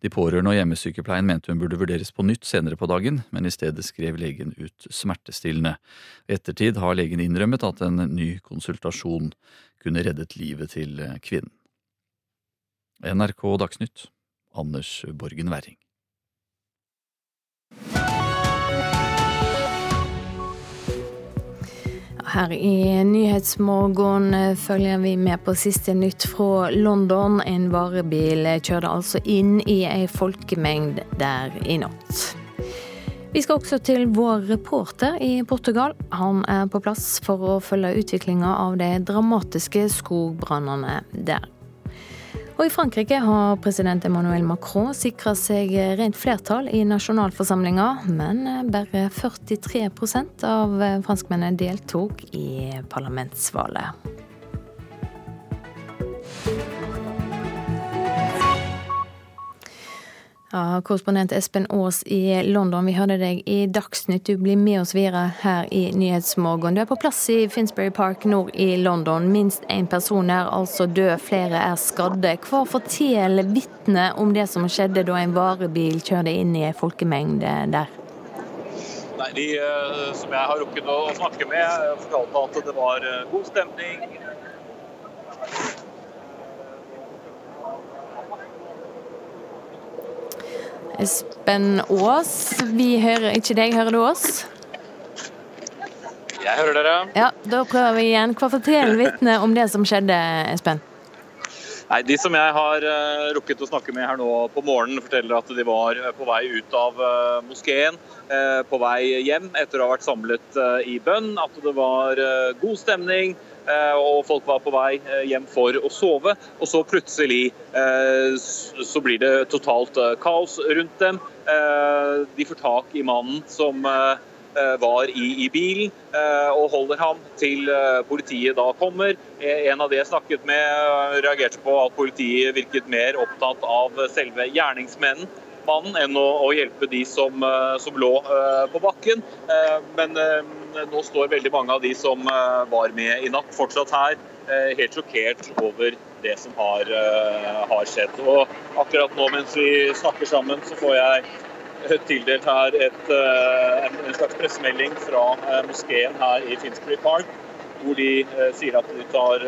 De pårørende og hjemmesykepleien mente hun burde vurderes på nytt senere på dagen, men i stedet skrev legen ut smertestillende. I ettertid har legen innrømmet at en ny konsultasjon kunne reddet livet til kvinnen. NRK Dagsnytt, Anders Borgen Werring. Her i Nyhetsmorgen følger vi med på siste nytt fra London. En varebil kjørte altså inn i ei folkemengd der i natt. Vi skal også til vår reporter i Portugal. Han er på plass for å følge utviklinga av de dramatiske skogbrannene der. Og i Frankrike har president Emmanuel Macron sikra seg rent flertall i nasjonalforsamlinga, men bare 43% av franskmennene deltok i parlamentsvalget. Ja, Korrespondent Espen Aas i London, vi hørte deg i Dagsnytt. Du blir med oss videre her i Nyhetsmorgen. Du er på plass i Finsbury Park nord i London. Minst én person er altså død, flere er skadde. Hva forteller vitnet om det som skjedde da en varebil kjørte inn i en folkemengde der? Nei, De eh, som jeg har rukket å snakke med, fortalte at det var eh, god stemning. Espen Aas, vi hører ikke deg. Hører du oss? Jeg hører dere. Ja, Da prøver vi igjen. Hva forteller vitnet om det som skjedde, Espen? Nei, De som jeg har uh, rukket å snakke med her nå på morgenen, forteller at de var uh, på vei ut av uh, moskeen, på vei hjem etter å ha vært samlet i bønn. At det var god stemning, og folk var på vei hjem for å sove. Og så plutselig så blir det totalt kaos rundt dem. De får tak i mannen som Eh, var i, bilen eh, og holder ham til eh, politiet da kommer. En av de jeg snakket med, reagerte på at politiet virket mer opptatt av selve gjerningsmennen mannen enn å, å, hjelpe de som, som lå uh, på bakken. Uh, men nå står veldig mange av de som var med i natt, fortsatt her, helt sjokkert over det som har, har skjedd. Og akkurat nå mens vi snakker sammen, så får jeg tildelt her et, eh, en slags pressemelding fra eh, moskeen her i Finsbury Park, hvor de eh, sier at de tar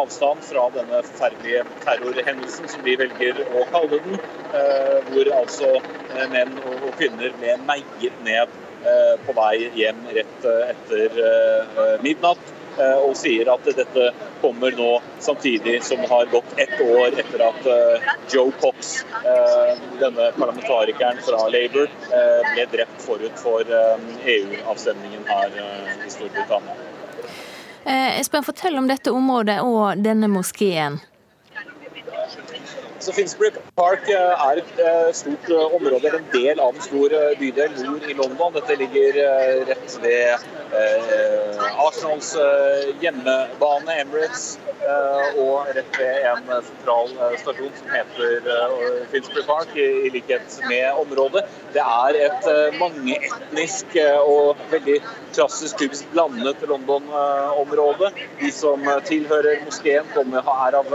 avstand fra denne forferdelige terrorhendelsen, som de velger å kalle den, hvor altså menn og kvinner ble meiet ned på vei hjem rett etter midnatt. Eh, og sier at dette kommer nå samtidig som det har gått ett år etter at eh, Joe Cox, eh, denne parlamentarikeren fra Labour, ble drept forut for EU-avstemningen e her i Storbritannia. Espen, fortell om dette området og denne moskeen. Så Finsbury Park eh, er et eh, stort område område, en del av en stor bydel nord i London. Dette ligger rett ved Arsenals hjemmebane, Emirates, og rett ved en sentral stasjon som heter Finsbury Park, i likhet med området. Det er et mangeetnisk og veldig klassisk, typisk blandet London-område. De som tilhører moskeen, kommer, er av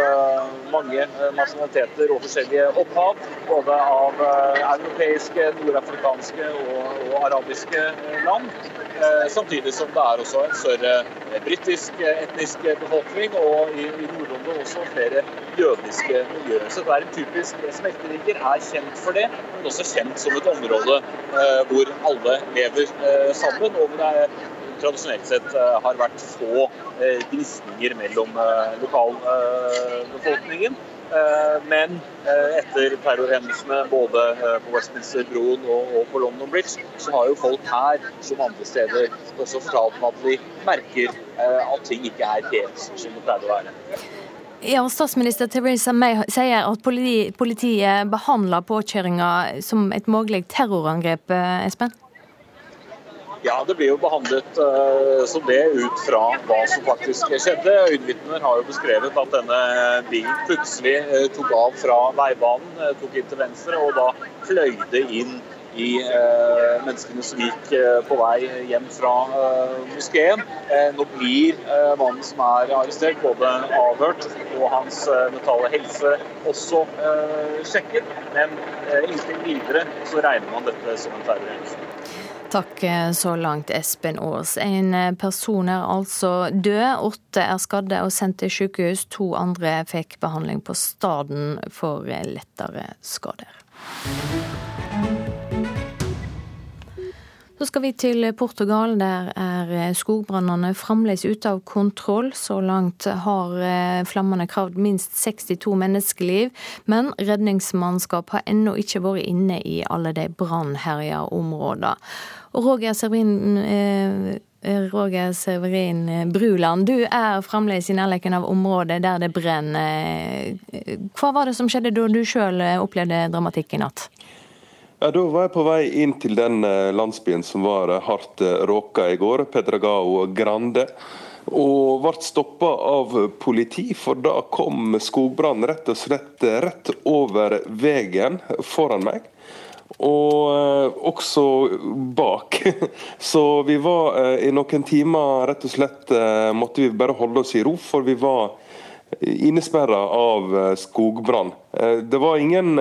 mange nasjonaliteter og forskjellige opphav. Både av eh, europeiske, nordafrikanske og, og arabiske eh, land. Eh, samtidig som det er også en større britisk etnisk befolkning, og i, i Nord-London også flere jødiske miljøer. Så det er en typisk smelteriker, er kjent for det, men også kjent som et område hvor alle lever sammen. og hvor det er tradisjonelt sett har vært få gnisninger mellom lokalbefolkningen. Eh, men eh, etter terrorhendelsene både eh, på Westminster-broen og på London Bridge, så har jo folk her, som andre steder, også fortalt at de merker at ting ikke er helt som det pleier å være. Ja, Statsminister Theresa May sier at politiet behandler påkjøringa som et mulig terrorangrep, Espen? Ja, det blir jo behandlet uh, som det ut fra hva som faktisk skjedde. Øyenvitner har jo beskrevet at denne bilen plutselig uh, tok av fra veibanen, uh, tok inn til venstre og da fløyde inn i eh, menneskene som gikk eh, på vei hjem fra eh, moskeen. Eh, nå blir eh, mannen som er arrestert, både avhørt og hans eh, mentale helse også sjekket. Men inntil videre så regner man dette som en terrorhendelse. Takk så langt, Espen Aas. En person er altså død, åtte er skadde og sendt til sykehus. To andre fikk behandling på staden for lettere skader. Så skal vi til Portugal. Der er skogbrannene fremdeles ute av kontroll. Så langt har eh, flammene kravd minst 62 menneskeliv. Men redningsmannskap har ennå ikke vært inne i alle de brannherja områdene. Roger Severin, eh, Roger Severin Bruland, du er fremdeles i nærheten av området der det brenner. Hva var det som skjedde da du sjøl opplevde dramatikk i natt? Ja, Da var jeg på vei inn til den eh, landsbyen som var eh, hardt eh, råka i går, Pedragao Grande. Og ble stoppa av politi, for da kom skogbrannen rett og slett rett over veien foran meg. Og også bak. Så vi var i noen timer rett og slett måtte vi bare holde oss i ro, for vi var innesperra av skogbrann. Det var ingen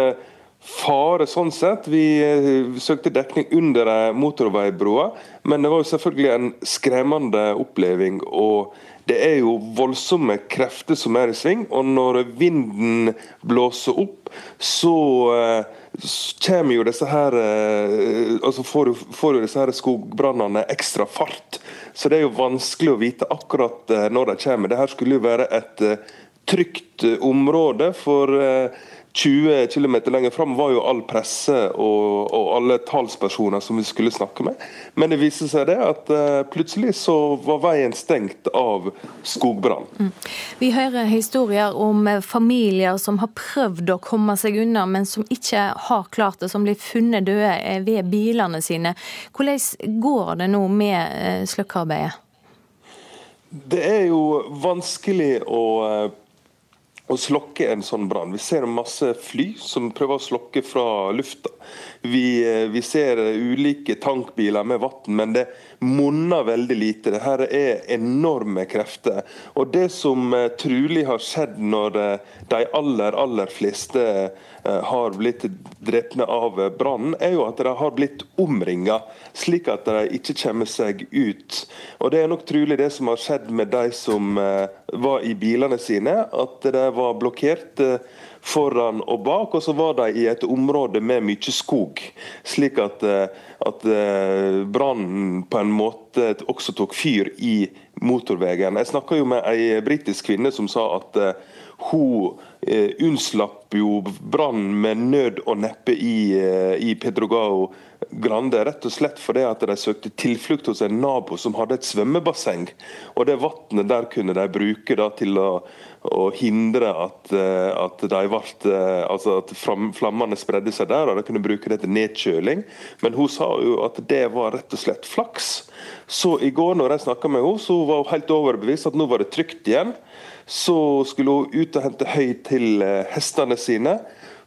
fare sånn sett. Vi eh, søkte dekning under motorveibroa, men det var jo selvfølgelig en skremmende oppleving. og det er jo voldsomme krefter som er i sving, og når vinden blåser opp, så kommer jo disse her og altså får, får jo disse her skogbrannene ekstra fart. Så det er jo vanskelig å vite akkurat uh, når de kommer. Dette skulle jo være et trygt område for 20 km lenger fram var jo all presse og, og, alle talspersoner som vi skulle snakke med. Men det viste seg det at uh, plutselig så var veien stengt av skogbrann. Mm. Vi hører historier om familier som har prøvd å komme seg unna, men som ikke har klart det, som blir funnet døde ved bilene sine. Hvordan går det nå med slukkearbeidet? Det er jo vanskelig å å slokke en sånn brann. Vi ser masse fly som prøver å slokke fra lufta. Vi, eh, vi ser ulike tankbiler med vann, men det monner veldig lite. Dette er enorme krefter. Og Det som uh, trolig har skjedd når uh, de aller, aller fleste uh, har blitt drepne av brannen, er jo at de har blitt omringa, slik at de ikke kommer seg ut. Og Det er nok trolig det som har skjedd med de som var i bilene sine, at de var blokkert foran og bak, og så var de i et område med mye skog. Slik at, eh, at eh, brannen på en måte også tok fyr i motorveien. Jeg snakka jo med ei britisk kvinne som sa at eh, hun unnslapp jo brannen med nød og neppe i, i Pedrogao Grande, rett og slett fordi at de søkte tilflukt hos en nabo som hadde et svømmebasseng. Og det vannet der kunne de bruke da, til å, å hindre at, eh, at, eh, altså at flammene spredde seg der, og de kunne bruke det til nedkjøling. Men hun sa jo at det var rett og slett flaks. Så i går når jeg snakka med henne, så var hun helt overbevist at nå var det trygt igjen. Så skulle hun ut og hente høy til eh, hestene sine.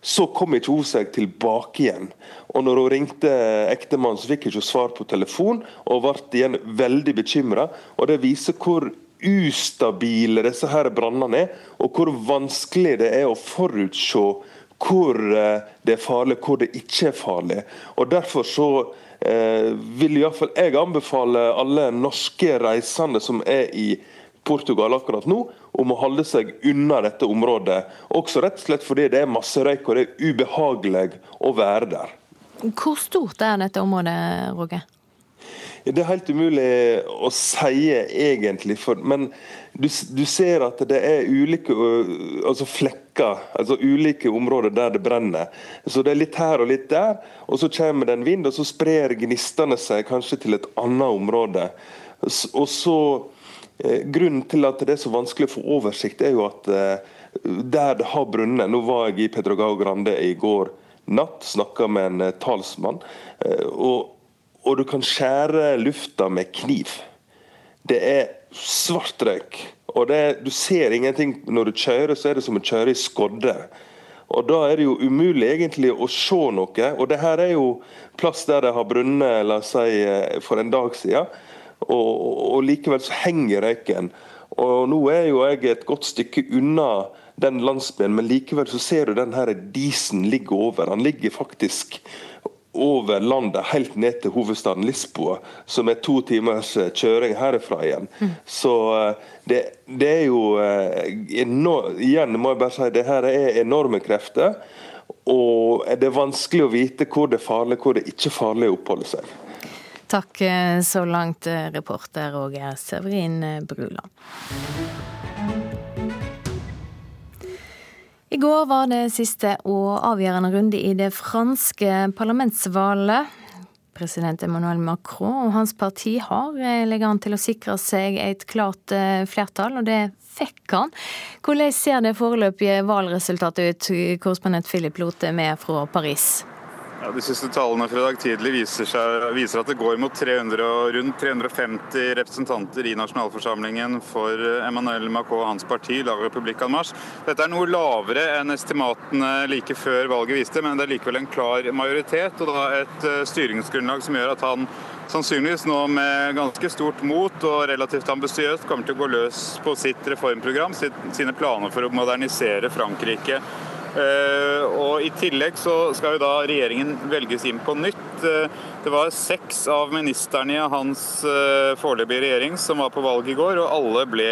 Så kom ikke hun seg tilbake igjen. Og når hun ringte ektemannen, så fikk hun ikke svar på telefon, og ble igjen veldig bekymra. Det viser hvor ustabile disse her brannene er, og hvor vanskelig det er å forutse hvor eh, det er farlig, hvor det ikke er farlig. Og Derfor så eh, vil iallfall jeg anbefale alle norske reisende som er i Portugal akkurat nå, om å holde seg unna dette området. Også rett og slett fordi det er masse røyk og det er ubehagelig å være der. Hvor stort er dette området, Roger? Det er helt umulig å si egentlig, for, men du, du, ser at det er ulike altså flekker, altså ulike områder der det brenner. Så Det er litt her og litt der, og så kommer det en vind, og så sprer gnistene seg kanskje til et annet område. Og så grunnen til at det er så vanskelig å få oversikt, er jo at der det har brunnet Nå var jeg i Pedrogao Grande i går natt, snakka med en talsmann. Og, og, du kan skjære lufta med kniv. Det er svart røyk. Og det, du ser ingenting når du kjører, så er det som å kjøre i skodde. Og Da er det jo umulig egentlig å se noe. Og det her er jo plass der det har brunnet la oss si, eh, for en dag siden, og, og likevel så henger røyken. Og Nå er jo jeg et godt stykke unna den landsbyen, men likevel så ser du den her disen ligge over. Han ligger faktisk over landet, helt ned til hovedstaden Lisboa, som er to timers eh, kjøring herfra igjen. Mm. Så eh, det, det, er jo enorm, Igjen må jeg bare si det her er enorme krefter. Og det er vanskelig å vite hvor det er farlig, hvor det ikke er farlig å oppholde seg. Takk eh, så langt, eh, reporter Roger Severin eh, Bruland. I går var det siste og avgjørende runde i det franske parlamentsvalget. President Emmanuel Macron og hans parti har legger an til å sikre seg et klart flertall, og det fikk han. Hvordan ser det foreløpige valgresultatet ut, korrespondent Philip Lote med fra Paris? Ja, de siste tallene fra i dag tidlig viser, seg, viser, at det går mot 300, rundt 350 representanter i nasjonalforsamlingen for Emmanuel Macron og hans parti, La République en Marche. Dette er noe lavere enn estimatene like før valget viste, men det er likevel en klar majoritet og da et eh, styringsgrunnlag som gjør at han sannsynligvis nå med ganske stort mot og relativt ambisiøst kommer til å gå løs på sitt reformprogram, sine planer for å modernisere Frankrike. Eh, og I tillegg så skal jo da regjeringen velges inn på nytt. Eh, det var seks av ministerne i hans eh, foreløpige regjering som var på valg i går, og alle ble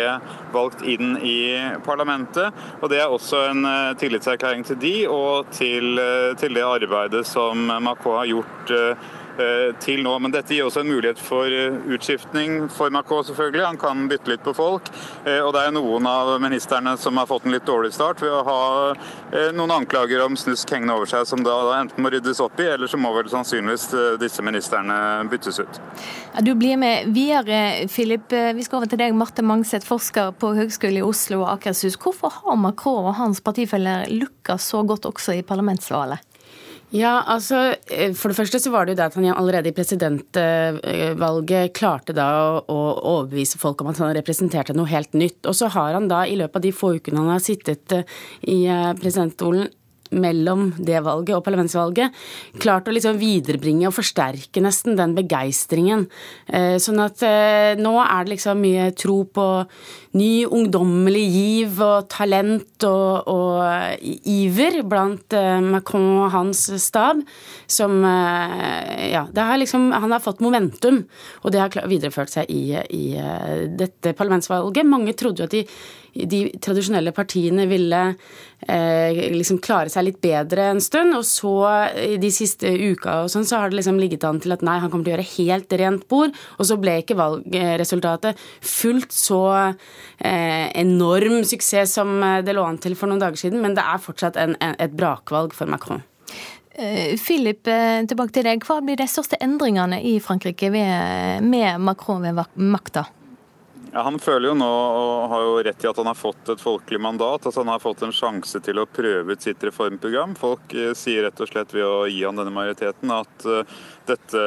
valgt inn i parlamentet. Og Det er også en tillitserklæring til de og til, til det arbeidet som Macron har gjort til nå. Men dette gir også en mulighet for eh, utskiftning for Macron, selvfølgelig. Han kan bytte litt på folk. Eh, og det er noen av ministrene som har fått en litt dårlig start ved å ha noen anklager om snusk hengende over seg, som da enten må ryddes opp i, eller så må vel sannsynligvis disse ministrene byttes ut. Ja, du blir med videre, Philip. Vi skal over til deg, Marte Mangseth, forsker på Høgskolen i Oslo og Akershus. Hvorfor har Macron og hans partifeller lukka så godt også i parlamentsvalget? Ja, altså eh, For det første så var det jo det at han allerede i presidentvalget klarte da å overbevise folk om at han representerte noe helt nytt. Og så har han da i løpet av de få ukene han har sittet eh, i eh, presidentstolen mellom det valget og parlamentsvalget klart å liksom viderebringe og forsterke nesten den begeistringen. Sånn at nå er det liksom mye tro på ny ungdommelig giv og talent og, og iver blant eh, Macron og hans stab, som Ja, har liksom, han har fått momentum, og det har videreført seg i, i dette parlamentsvalget. Mange trodde jo at de de tradisjonelle partiene ville eh, liksom klare seg litt bedre en stund. Og så de siste uka og sånn, så har det liksom ligget an til at nei, han kommer til å gjøre helt rent bord. Og så ble ikke valgresultatet fullt så eh, enorm suksess som det lå an til for noen dager siden, men det er fortsatt en, et brakvalg for Macron. Eh, Philip, eh, tilbake til deg. Hva blir de største endringene i Frankrike ved, med Macron ved makta? Ja, Han føler jo nå, og har jo rett i at han har fått et folkelig mandat. at Han har fått en sjanse til å prøve ut sitt reformprogram. Folk eh, sier rett og slett ved å gi han denne majoriteten at eh, dette,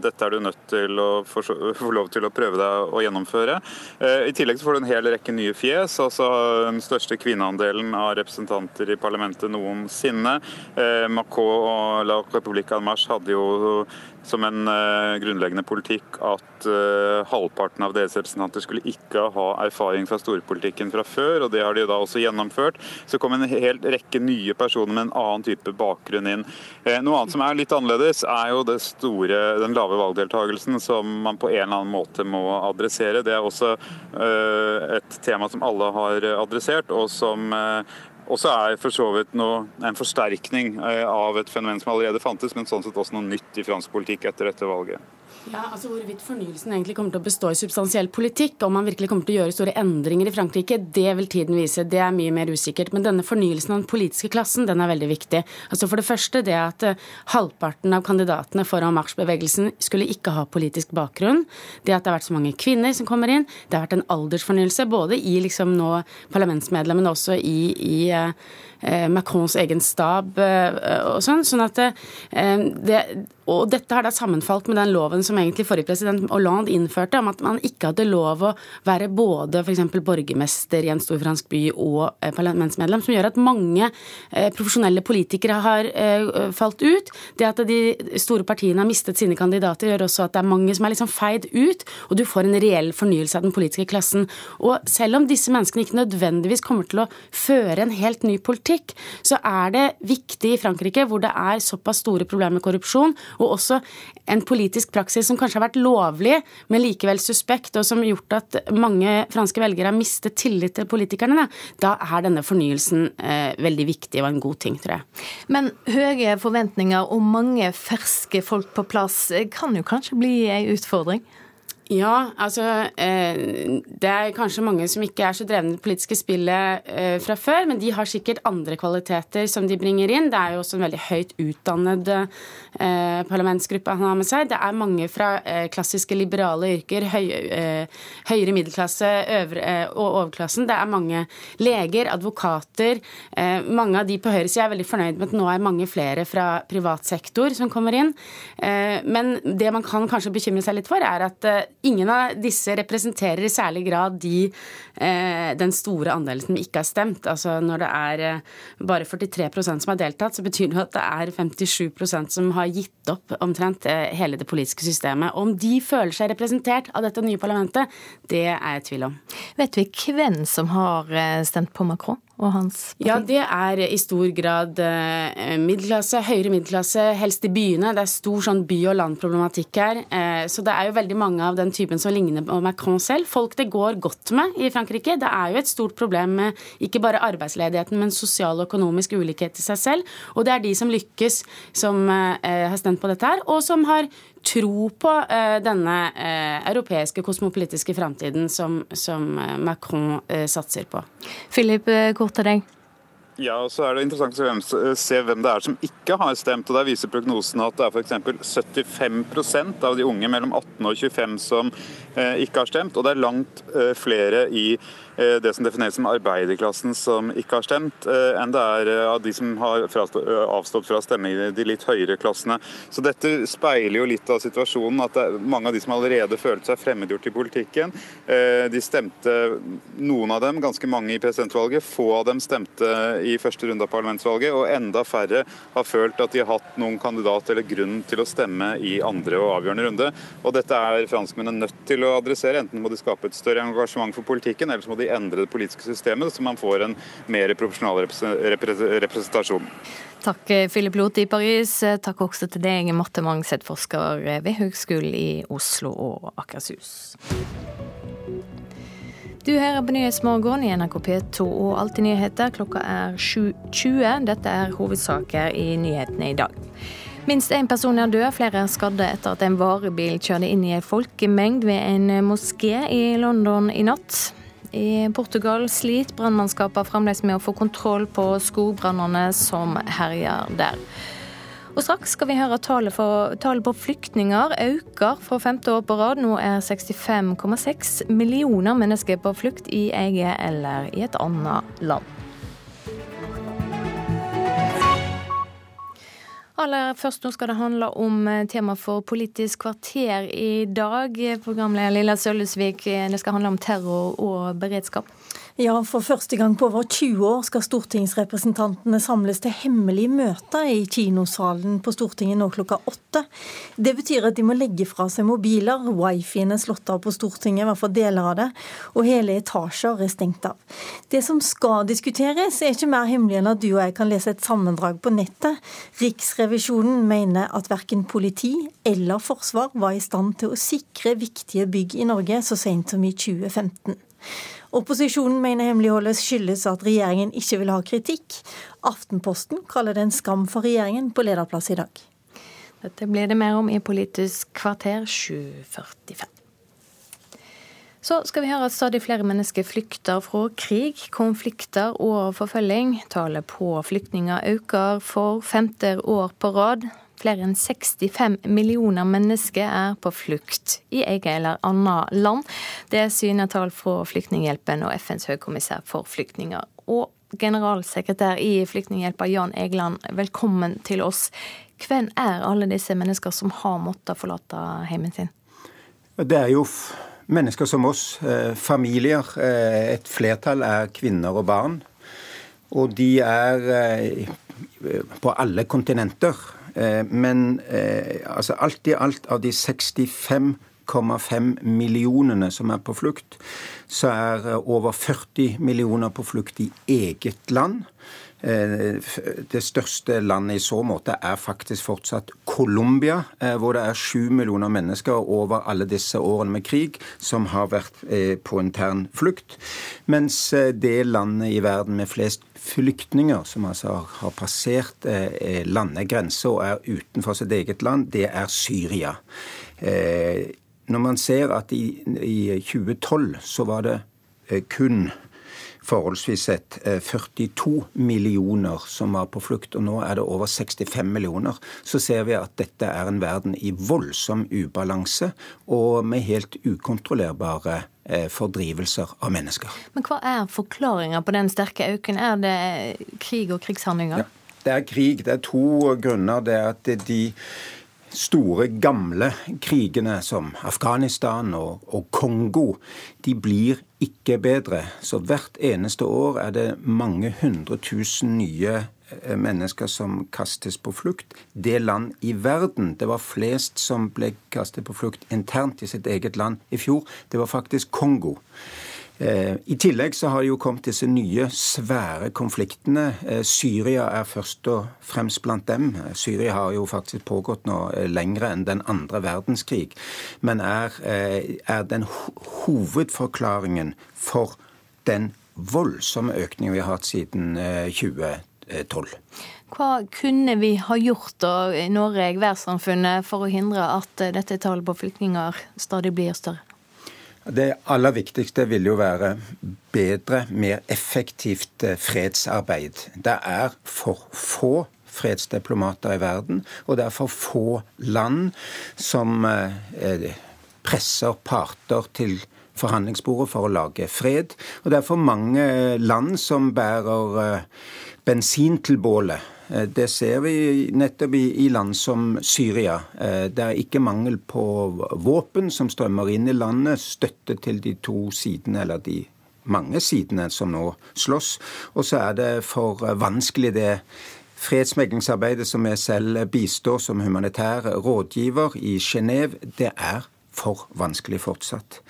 dette, er du nødt til å få, lov til å prøve deg å gjennomføre. Eh, I tillegg så får du en hel rekke nye fjes. altså Den største kvinneandelen av representanter i parlamentet noensinne. Macron og La Republica en Marche hadde jo som en uh, grunnleggende politikk at uh, halvparten av deres representanter skulle ikke ha erfaring fra storpolitikken fra før, og det har de da også gjennomført. Så kom en hel rekke nye personer med en annen type bakgrunn inn. Uh, noe annet som er litt annerledes, er jo store, den lave valgdeltakelsen som man på en eller annen måte må adressere. Det er også et tema som alle har adressert, og som og så er for så vidt noe, en forsterkning eh, av et fenomen som allerede fantes, men sånn sett også noe nytt i fransk politikk etter dette valget. Ja, altså Hvorvidt fornyelsen egentlig kommer til å bestå i substansiell politikk, om man virkelig kommer til å gjøre store endringer i Frankrike, det vil tiden vise. Det er mye mer usikkert. Men denne fornyelsen av den politiske klassen den er veldig viktig. Altså For det første det at uh, halvparten av kandidatene foran marsjbevegelsen skulle ikke ha politisk bakgrunn. Det at det har vært så mange kvinner som kommer inn. Det har vært en aldersfornyelse både i liksom nå parlamentsmedlemmene, også i, i eh, Macrons egen stab eh, og sånn. Sånn at det, og dette har da sammenfalt med den loven som egentlig forrige president Hollande innførte, om at man ikke hadde lov å være både f.eks. borgermester i en stor fransk by og eh, parlamentsmedlem, som gjør at mange eh, profesjonelle politikere har eh, falt ut. Det at de store partiene har mistet sine kandidater, gjør også at det er mange som er liksom feid ut, og du får en reell fornyelse av den politiske klassen. Og selv om disse menneskene ikke nødvendigvis kommer til å føre en helt ny politikk, så er det viktig i Frankrike, hvor det er såpass store problemer med korrupsjon, og også en politisk praksis som kanskje har vært lovlig, men likevel suspekt, og som har gjort at mange franske velgere har mistet tillit til politikerne, da er denne fornyelsen eh, veldig viktig og en god ting, tror jeg. Men høye forventninger og mange ferske folk på plass kan jo kanskje bli ei utfordring? Ja, altså eh, Det er kanskje mange som ikke er så drevne i det politiske spillet eh, fra før, men de har sikkert andre kvaliteter som de bringer inn. Det er jo også en veldig høyt utdannet eh, parlamentsgruppe han har med seg. Det er mange fra klassiske liberale yrker, høy, høyere middelklasse øvre, og overklassen. Det er mange leger, advokater. mange av de på høyresida er veldig fornøyd med at nå er mange flere fra privat sektor som kommer inn. men det man kan kanskje bekymre seg litt for, er at ingen av disse representerer i særlig grad de, eh, den store andelen som ikke har stemt. Altså Når det er eh, bare 43% som har deltatt, så betyr det at det er 57% som har gitt opp omtrent eh, hele det politiske systemet. Om de føler seg representert av dette nye parlamentet, det er jeg i tvil om. Vet vi hvem som har stemt på Macron? og hans? Ja, det er i stor grad middelklasse, høyere middelklasse, helst i byene. Det er stor sånn by- og landproblematikk her. Så det er jo veldig mange av den typen som ligner på Macron selv. Folk det går godt med i Frankrike. Det er jo et stort problem med ikke bare arbeidsledigheten, men sosial og økonomisk ulikhet i seg selv. Og det er de som lykkes, som eh, har stemt på dette her, og som har tro på eh, denne eh, europeiske kosmopolitiske framtiden som, som uh, Macron satser på. Philip, kort til deg. Ja, og så er det interessant å se hvem det er som ikke har stemt. og Der viser prognosene at det er f.eks. 75% av de unge mellom 18 og 25 som ikke har stemt. Og det er langt flere i Eh, det som defineres som arbeiderklassen som ikke har stemt, eh, enn det er eh, av de som har avstått fra å stemme i de litt høyere klassene. Så dette speiler jo litt av situasjonen, at mange av de som allerede følte seg fremmedgjort i politikken, de stemte, noen av dem, ganske mange i presidentvalget, få av dem stemte i første runde av parlamentsvalget, og enda færre har følt at de har hatt noen kandidat eller grunn til å stemme i andre og avgjørende runde. Og dette er franskmennene nødt til å adressere. Enten må de skape et større engasjement for politikken, eller så må de endre det politiske systemet, så man får en mer proporsjonal representasjon. Takk, Philip Loth i Paris. Takk også til deg, Marte Mangset, forsker ved Høgskolen i Oslo og Akershus. Du hører på Nyhetsmorgen i NRK P2 og Alltid nyheter. Klokka er 7.20. Dette er hovedsaker i nyhetene i dag. Minst én person er død, flere er skadde etter at en varebil kjørte inn i en folkemengd ved en moské i London i natt. I Portugal sliter brannmannskapene fremdeles med å få kontroll på skogbrannene som herjer der. Og straks skal vi høre tallet, tallet på flyktninger øker for femte år på rad. Nå er 65,6 millioner mennesker på flukt i eget eller i et annet land. Aller først nå skal det handle om eh, tema for Politisk kvarter i dag. Programleder Lilla Sølvesvik, eh, det skal handle om terror og beredskap. Ja, for første gang på over 20 år skal stortingsrepresentantene samles til hemmelig møte i kinosalen på Stortinget nå klokka åtte. Det betyr at de må legge fra seg mobiler, wifiene slått av på Stortinget, i hvert fall deler av det, og hele etasjer er stengt av. Det som skal diskuteres, er ikke mer hemmelig enn at du og jeg kan lese et sammendrag på nettet. Riksrevisjonen mener at verken politi eller forsvar var i stand til å sikre viktige bygg i Norge så sent som i 2015. Opposisjonen mener hemmeligholdet skyldes at regjeringen ikke vil ha kritikk. Aftenposten kaller det en skam for regjeringen på lederplass i dag. Dette blir det mer om i Politisk kvarter 7.45. Så skal vi høre at stadig flere mennesker flykter fra krig, konflikter og forfølging. Tallet på flyktninger øker for femte år på rad. Flere enn 65 millioner mennesker er på flukt i eget eller annet land. Det syner tall fra Flyktninghjelpen og FNs høykommissær for flyktninger. Og generalsekretær i Flyktninghjelpa, Jan Egeland, velkommen til oss. Hvem er alle disse mennesker som har måttet forlate heimen sin? Det er jo mennesker som oss, eh, familier. Eh, et flertall er kvinner og barn. Og de er eh, på alle kontinenter. Men altså alt i alt av de 65,5 millionene som er på flukt, så er over 40 millioner på flukt i eget land. Eh, det største landet i så måte er faktisk fortsatt Colombia, eh, hvor det er sju millioner mennesker over alle disse årene med krig som har vært eh, på intern flukt. Mens det landet i verden med flest flyktninger som altså har passert landegrenser og er utenfor sitt eget land, det er Syria. Når man ser at i, i 2012 så var det kun forholdsvis sett 42 eh, millioner som var på flukt, og nå er det over 65 millioner, så ser vi at dette er en verden i voldsom ubalanse og med helt ukontrollerbare eh, fordrivelser av mennesker. Men Hva er forklaringa på den sterke økningen? Er det krig og krigshandlinger? Ja, det er krig. Det er to grunner. Det er at de store, gamle krigene som Afghanistan og, og, Kongo, de blir ikke bedre. Så hvert eneste år er det mange hundre tusen nye eh, mennesker som kastes på flukt. Det land i verden det var flest som ble kastet på flukt internt i sitt eget land i fjor, det var faktisk Kongo. Eh, I tillegg så har det jo kommet disse nye, svære konfliktene. Eh, Syria er først og fremst blant dem. Syria har jo faktisk pågått nå eh, lengre enn den andre verdenskrig, men er, er den hovedforklaringen for den voldsomme økningen vi har hatt siden 2012. Hva kunne vi ha gjort da, i Norge, verdenssamfunnet, for å hindre at dette tallet på flyktninger stadig blir større? Det aller viktigste vil jo være bedre, mer effektivt eh, fredsarbeid. Det er for få fredsdiplomater i verden, og det er for få land som eh, presser parter til forhandlingsbordet for å lage fred. Og det er for mange land som bærer eh, bensin til bålet det ser vi nettopp i, land som Syria. Eh, det er ikke mangel på våpen som strømmer inn i landet. Støtte til de to sidene, eller de mange sidene som nå slåss. Og så er det for vanskelig det fredsmeglingsarbeidet som jeg selv bistår som humanitær rådgiver i Genéve. Det er for vanskelig fortsatt.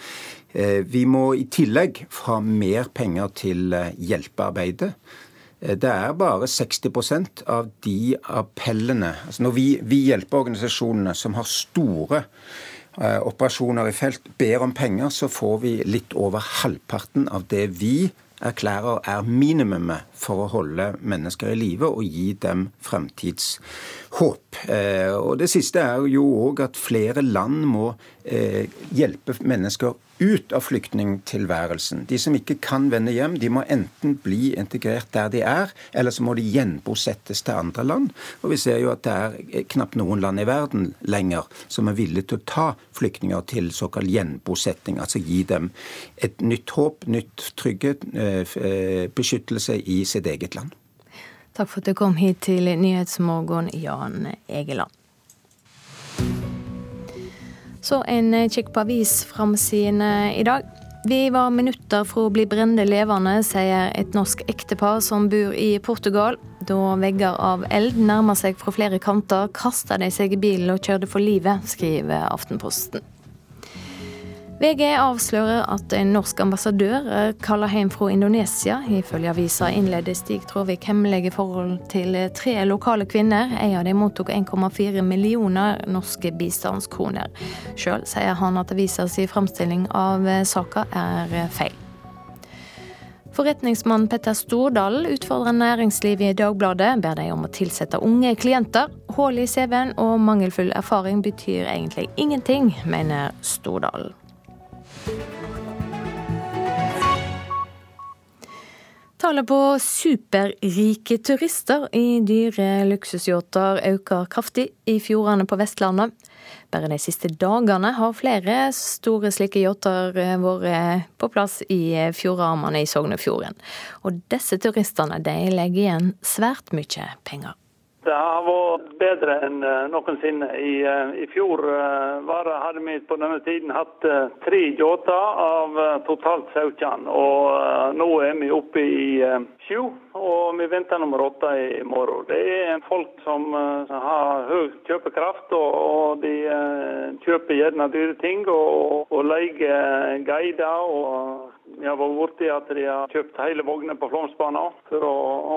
Eh, vi må i tillegg ha mer penger til hjelpearbeidet. Eh, det er bare 60% av de appellene altså Når vi, vi hjelper organisasjonene som har store eh, operasjoner i felt, ber om penger, så får vi litt over halvparten av det vi erklærer er minimumet for å holde mennesker i live og gi dem fremtidshåp. Eh, og Det siste er jo òg at flere land må eh, hjelpe mennesker ut av flyktningtilværelsen. De som ikke kan vende hjem, de må enten bli integrert der de er, eller så må de gjenbosettes til andre land. Og vi ser jo at det er knapt noen land i verden lenger som er villige til å ta flyktninger til såkalt gjenbosetting. Altså gi dem et nytt håp, nytt trygghet, eh, eh, beskyttelse i sitt eget land. Takk for at du kom hit til Nyhetsmorgen, Jan Egeland. Så en eh, kikk på avisframsidene i dag. Vi var minutter fra å bli brennende levende, sier et norsk ektepar som bor i Portugal. Da vegger av eld nærmer seg fra flere kanter, kasta de seg i bilen og kjørte for livet, skriver Aftenposten. VG avslører at en norsk ambassadør er kalla hjem fra Indonesia. Ifølge avisa innleder Stig Tråvik hemmelige forhold til tre lokale kvinner. En av dem mottok 1,4 millioner norske bistandskroner. Sjøl sier han at avisas framstilling av saka er feil. Forretningsmann Petter Stordalen utfordrer næringslivet i Dagbladet. Ber de om å tilsette unge klienter. Hull i CV-en og mangelfull erfaring betyr egentlig ingenting, mener Stordalen. Tallet på superrike turister i dyre luksusyachter øker kraftig i fjordene på Vestlandet. Bare de siste dagene har flere store slike yachter vært på plass i fjordarmene i Sognefjorden. Og disse turistene legger igjen svært mye penger. Det har vært bedre enn eh, noensinne. I, eh, i fjor var, hadde vi på denne tiden hatt tre yachter av totalt 17. Og nå er vi oppe i sju, og vi venter nummer åtte i morgen. Det er folk som har høy kjøpekraft, og, de kjøper gjerne dyre ting og, og leier guider. og Vi har vært borti at de har kjøpt hele vogner på Flåmsbanen for å,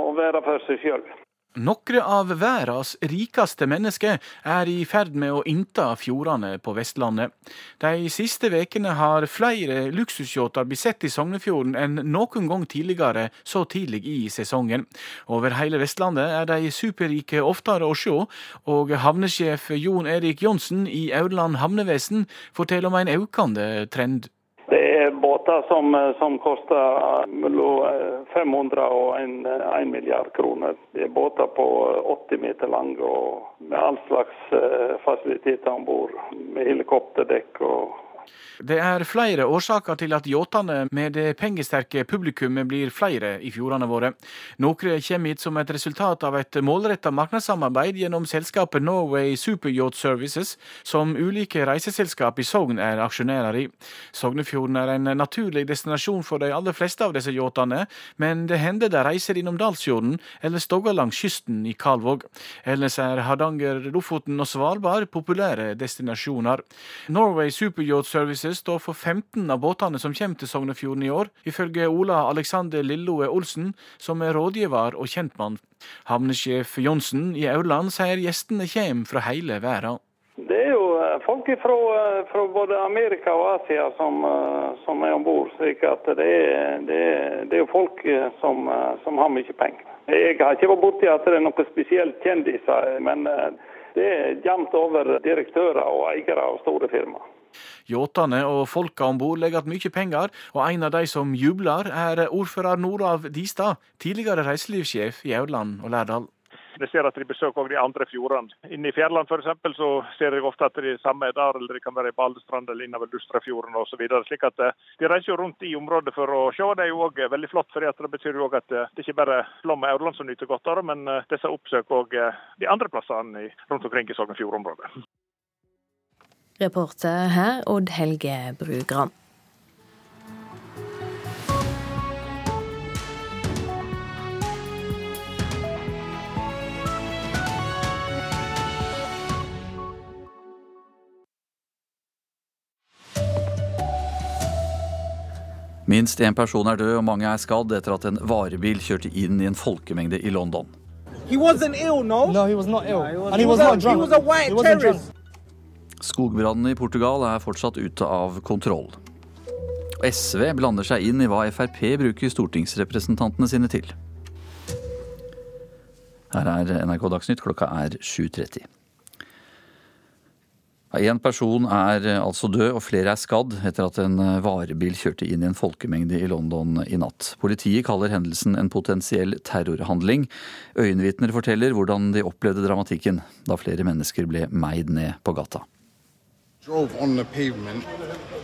å være for seg sjøl. Noen av verdens rikeste mennesker er i ferd med å innta fjordene på Vestlandet. De siste ukene har flere luksusyachter blitt sett i Sognefjorden enn noen gang tidligere så tidlig i sesongen. Over hele Vestlandet er de superrike oftere å se, og havnesjef Jon Erik Johnsen i Aurland havnevesen forteller om en økende trend. Det er båter som, som koster mellom 500 og 1, 1 milliard kroner. Det er båter på 80 meter lange og med all slags eh, fasiliteter om bord. Med helikopterdekk og det er flere årsaker til at yachtene med det pengesterke publikummet blir flere i fjordene våre. Noe kommer hit som et resultat av et målretta markedssamarbeid gjennom selskapet Norway Superyacht Services, som ulike reiseselskap i Sogn er aksjonærer i. Sognefjorden er en naturlig destinasjon for de aller fleste av disse yachtene, men det hender de reiser innom Dalsfjorden eller stogger langs kysten i Kalvåg. Ellers er Hardanger, Lofoten og Svalbard populære destinasjoner. Norway Superyacht Services står for 15 av båtene som kommer til Sognefjorden i år, ifølge Ola Alexander Lilloe Olsen, som er rådgiver og kjentmann. Havnesjef Johnsen i Aurland sier gjestene kommer fra hele verden. Det er jo eh, folk fra, eh, fra både Amerika og Asia som, eh, som er om bord. Det, det, det, er jo folk som, som har mye penger. Jeg har ikke vært borti at det er noe spesielt kjendiser, men det er jevnt over direktører og eiere av store firmaer. Yachtene og folka om bord legger igjen mye penger, og en av de som jubler, er ordfører Norav Distad, tidligere reiselivssjef i Aurland og Lærdal. Vi ser at de besøker også de andre fjordene. Inne i Fjærland f.eks. så ser jeg ofte at de samme er der, eller de kan være i Baldestrand eller innover Lustrafjorden osv. Slik at eh, de reiser jo rundt i området for å se. Det er jo òg veldig flott, for det betyr jo òg at eh, det ikke bare Flåm og Aurland som nyter godt av det, men eh, disse oppsøker òg de andre plassene rundt omkring i Sogn Fjord-området. Reporter her Odd Helge Brugran. Minst én person er død og mange er skadd etter at en varebil kjørte inn i en folkemengde i London. He wasn't ill, no? No, he was not ill. No, he was, And he was, not drunk. He was a terrorist. Skogbrannene i Portugal er fortsatt ute av kontroll. SV blander seg inn i hva Frp bruker stortingsrepresentantene sine til. Her er NRK Dagsnytt, klokka er 7.30. Én person er altså død og flere er skadd etter at en varebil kjørte inn i en folkemengde i London i natt. Politiet kaller hendelsen en potensiell terrorhandling. Øyenvitner forteller hvordan de opplevde dramatikken da flere mennesker ble meid ned på gata. Drove on the pavement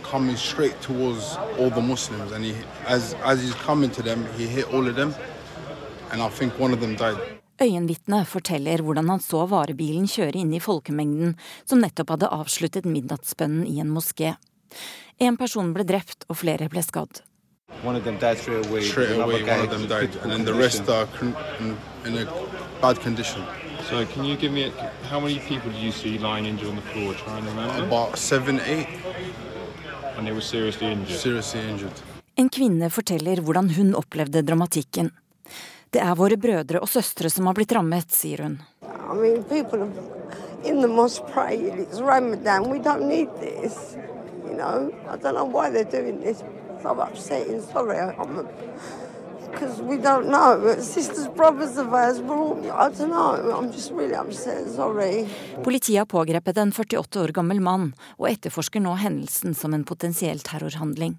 coming straight towards all the Muslims and he as as he's coming to them he hit all of them and I think one of them died. Øyenvitnet forteller hvordan han så varebilen kjøre inn i folkemengden som nettopp hadde avsluttet midnattsbønnen i en moské. En person ble drept og flere ble skadd. One of them died straight away. Straight away, one of them died, and then the rest are in, in a bad condition. So can you give me how many people did you see lying injured on the floor? Trying to remember. About seven, eight. And they were seriously injured. Seriously injured. En kvinne forteller hvordan hun opplevde dramatikken. Det er våre brødre og søstre som har blitt rammet, sier hun. I mean, people in the mosque pray. It's Ramadan. We don't need this. You know, I don't know why they're doing this. So upsetting. Sorry, I'm because we don't know. Sisters, brothers of ours, all, I don't know. I'm just really upset. Sorry. Politiet har pågrepet en 48 år gammel mann og etterforsker nå hendelsen som en potensiell terrorhandling.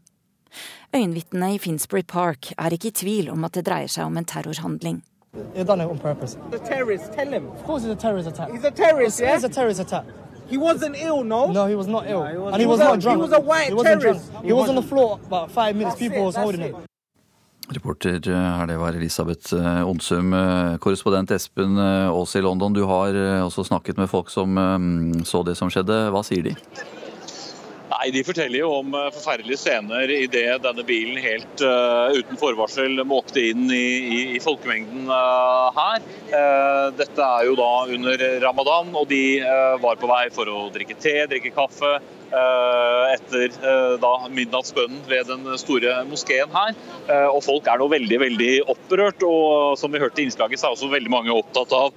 Øyenvitnene i Finsbury Park er ikke i tvil om at det dreier seg om en terrorhandling. He done it on purpose. The terrorist, tell him. Of course, it's a terrorist attack. He's a terrorist, yeah. It's a terrorist attack. He wasn't ill, no. No, he was not ill, no, he and he, he was, was not drunk. He was a white he terrorist. He, he was on the floor about five minutes. That's People it, was holding it. him. Reporter her, det var Elisabeth Onsum. Korrespondent Espen Aas i London, du har også snakket med folk som så det som skjedde. Hva sier de? Nei, De forteller jo om eh, forferdelige scener idet denne bilen helt uh, uten forvarsel måkte inn i, i, i folkemengden uh, her. Uh, dette er jo da under ramadan, og de var på vei for å drikke te, drikke kaffe. Etter da midnattsbønnen ved den store moskeen her. Og folk er nå veldig veldig opprørt. Og som vi hørte i innslaget, så er også veldig mange opptatt av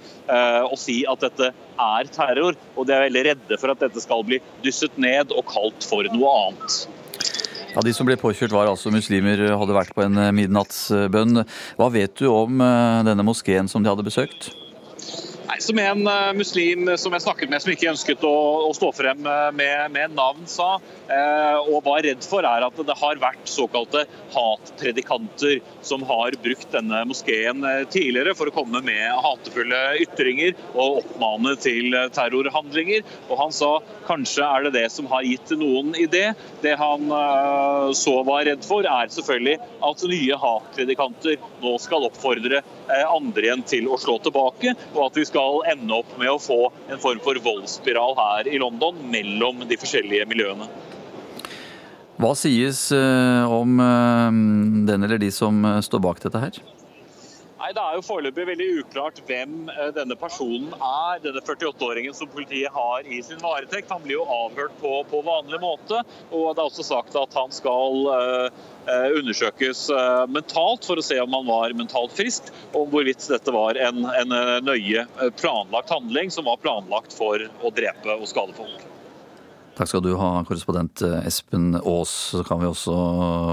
å si at dette er terror, og de er veldig redde for at dette skal bli dysset ned og kalt for noe annet. Ja, De som ble påkjørt var altså muslimer, hadde vært på en midnattsbønn. Hva vet du om eh, denne moskeen som de hadde besøkt? Nei, Som en uh, muslim som jeg snakket med, som ikke ønsket å, å stå frem uh, med, med, navn, sa, eh, og var redd for, er at det har vært såkalte hatpredikanter som har brukt denne moskeen tidligere for å komme med hatefulle ytringer og oppmane til terrorhandlinger. Og Han sa kanskje er det det som har gitt noen idé. Det han så var redd for, er selvfølgelig at nye hatpredikanter nå skal oppfordre andre igjen til å slå tilbake, og at vi skal skal ende opp med å få en form for voldsspiral her i London mellom de forskjellige miljøene. Hva sies eh, om eh, den eller de som eh, står bak dette her? Nei, Det er jo foreløpig veldig uklart hvem denne personen er. Denne 48-åringen som politiet har i sin varetekt. Han blir jo avhørt på, på, vanlig måte. og Det er også sagt at han skal Eh, undersøkes eh, mentalt for å se om han var mentalt frisk, og hvorvidt dette var en, en eh, nøye planlagt handling som var planlagt for å drepe og skade folk. Takk skal du ha, korrespondent Espen Aas. Så kan vi også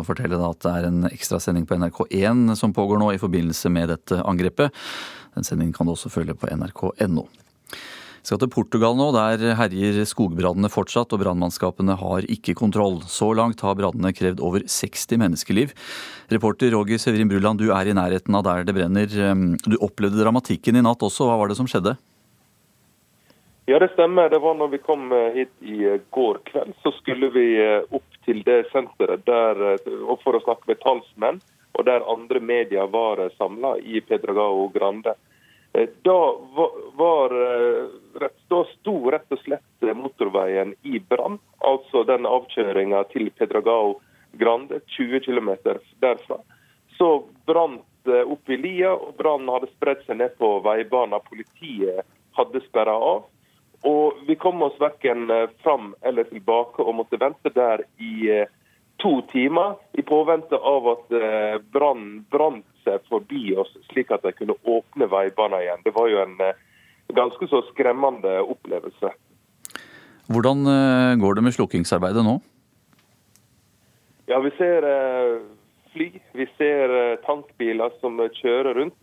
fortelle at det er en ekstrasending på NRK1 som pågår nå i forbindelse med dette angrepet. Den sendingen kan du også følge på nrk.no. Vi skal til Portugal nå. Der herjer skogbrannene fortsatt, og brannmannskapene har ikke kontroll. Så langt har brannene krevd over 60 menneskeliv. Reporter Roger Severin Bruland, du er i nærheten av der det brenner. Du opplevde dramatikken i natt også. Hva var det som skjedde? Ja, det stemmer. Det var når vi kom eh, hit i eh, går kveld, så skulle vi eh, opp til det senteret der, for å snakke med talsmenn, og der andre medier var samla i Pedragao Grande. Da, var, da sto rett og slett motorveien i brann. Altså den avkjøringa til Pedragao Grande, 20 km derfra. Så brant opp i lia, og brannen hadde spredt seg ned på veibanen. Politiet hadde sperra av. Og vi kom oss verken eh, fram eller tilbake og måtte vente der i to timer i påvente av at brannen brant seg forbi oss, slik at de kunne åpne veibanen igjen. Det var jo en eh, ganske så skremmende opplevelse. Hvordan eh, går det med slukkingsarbeidet nå? Ja, Vi ser eh, fly, vi ser tankbiler som kjører rundt.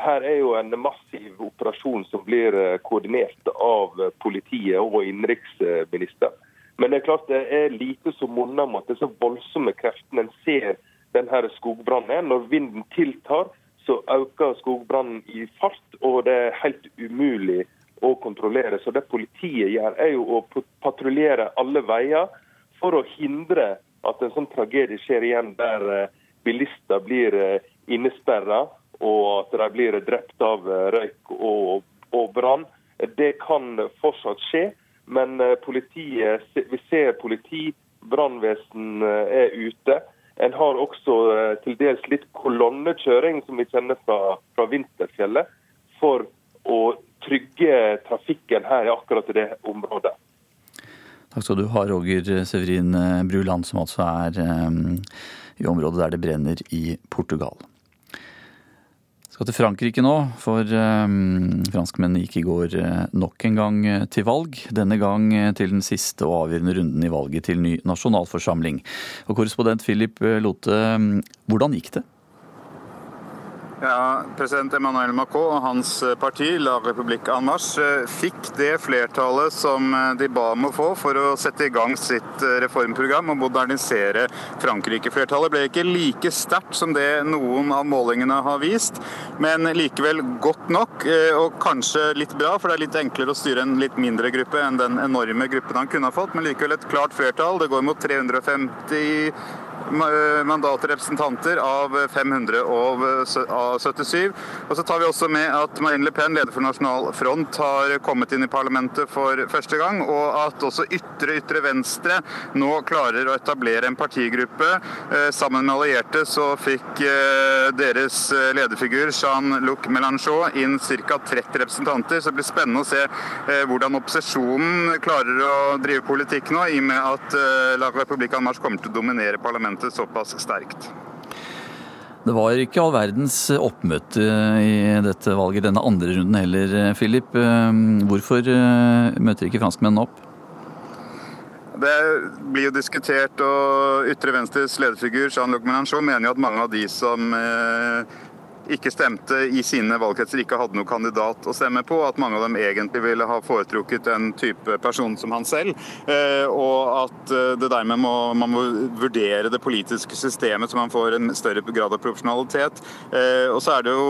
Her er jo en massiv operasjon som blir koordinert av politiet og innenriksministeren. Men det er klart det er lite som monner om at disse voldsomme kreftene en ser denne skogbrannen. Når vinden tiltar, så øker skogbrannen i fart, og det er helt umulig å kontrollere. Så det politiet gjør, er jo å patruljere alle veier for å hindre at en sånn tragedie skjer igjen, der eh, bilister blir eh, innesperra og at de blir drept av eh, røyk og, og brann. Det kan fortsatt skje, men politiet, vi ser politi, brannvesen er ute. En har også eh, til dels litt kolonnekjøring, som vi kjenner fra, fra Vinterfjellet, for å trygge trafikken her i akkurat det området. Takk skal du ha, Roger Severin Bruland, som altså er i området der det brenner i Portugal skal til Frankrike nå, for um, franskmennene gikk i går uh, nok en gang uh, til valg. Denne gang uh, til den siste og avgjørende runden i valget til ny nasjonalforsamling. Og Korrespondent Philip Lote, um, hvordan gikk det? Ja, President Emmanuel Macron og hans eh, parti, La République en Marche, eh, fikk det flertallet som eh, de ba om å få for å sette i gang sitt reformprogram og modernisere Frankrike. Flertallet ble ikke like sterkt som det noen av målingene har vist, men likevel godt nok, og kanskje litt bra, for det er litt enklere å styre en litt mindre gruppe enn den enorme gruppen han kunne ha fått, men likevel et klart flertall. Det går mot 350 mandatrepresentanter av 577. Og så tar vi også med at Marine Le Pen, leder for Nasjonal Front, har kommet inn i parlamentet for første gang, og at også ytre ytre venstre nå klarer å etablere en partigruppe. Sammen med allierte så fikk deres lederfigur Jean-Luc Mélenchon inn ca. 30 representanter. Så det blir spennende å se hvordan opposisjonen klarer å drive politikk nå, i og med at La Republica Marche kommer til å dominere parlamentet argumentet såpass sterkt. Det var ikke all verdens oppmøte i dette valget denne andre runden heller, Philip. Hvorfor eh, møter ikke franskmennene opp? Det blir jo diskutert, og ytre venstres lederfigur Jean-Luc Mélenchon mener jo at mange av de som eh, ikke stemte i sine valgkretser, ikke hadde noen kandidat å stemme på. At mange av dem egentlig ville ha foretrukket en type person som han selv. Eh, og at eh, det dermed må, man må vurdere det politiske systemet så man får en større grad av profesjonalitet. Eh, og så er det jo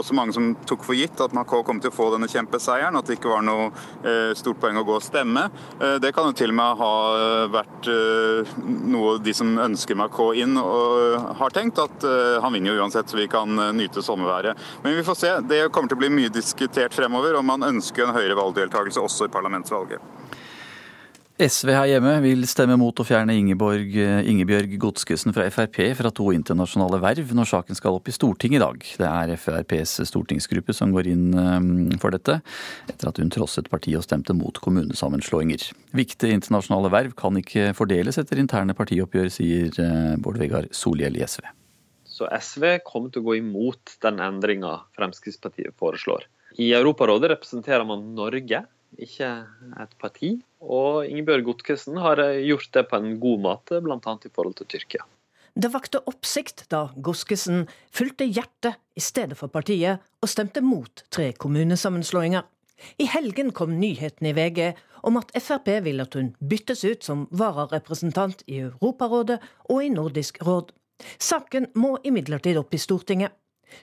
også mange som tok for gitt at Macron kom til å få denne kjempeseieren. At det ikke var noe stort poeng å gå og stemme. Det kan jo til og med ha vært noe de som ønsker Macron inn, og har tenkt. At han vinner jo uansett, så vi kan nyte sommerværet. Men vi får se. Det kommer til å bli mye diskutert fremover, og man ønsker en høyere valgdeltakelse også i parlamentsvalget. SV her hjemme vil stemme mot å fjerne Ingeborg, Ingebjørg Godskesen fra Frp fra to internasjonale verv når saken skal opp i Stortinget i dag. Det er FrPs stortingsgruppe som går inn um, for dette, etter at hun trosset partiet og stemte mot kommunesammenslåinger. Viktige internasjonale verv kan ikke fordeles etter interne partioppgjør, sier uh, Bård Vegar Solhjell i SV. Så SV kommer til å gå imot den endringa Fremskrittspartiet foreslår. I Europarådet representerer man Norge, ikke et parti. Og Ingebjørg Godkesen har gjort det på en god måte, bl.a. i forhold til Tyrkia. Det vakte oppsikt da Godskesen fulgte hjertet i stedet for partiet, og stemte mot tre kommunesammenslåinger. I helgen kom nyheten i VG om at Frp vil at hun byttes ut som vararepresentant i Europarådet og i Nordisk råd. Saken må imidlertid opp i Stortinget.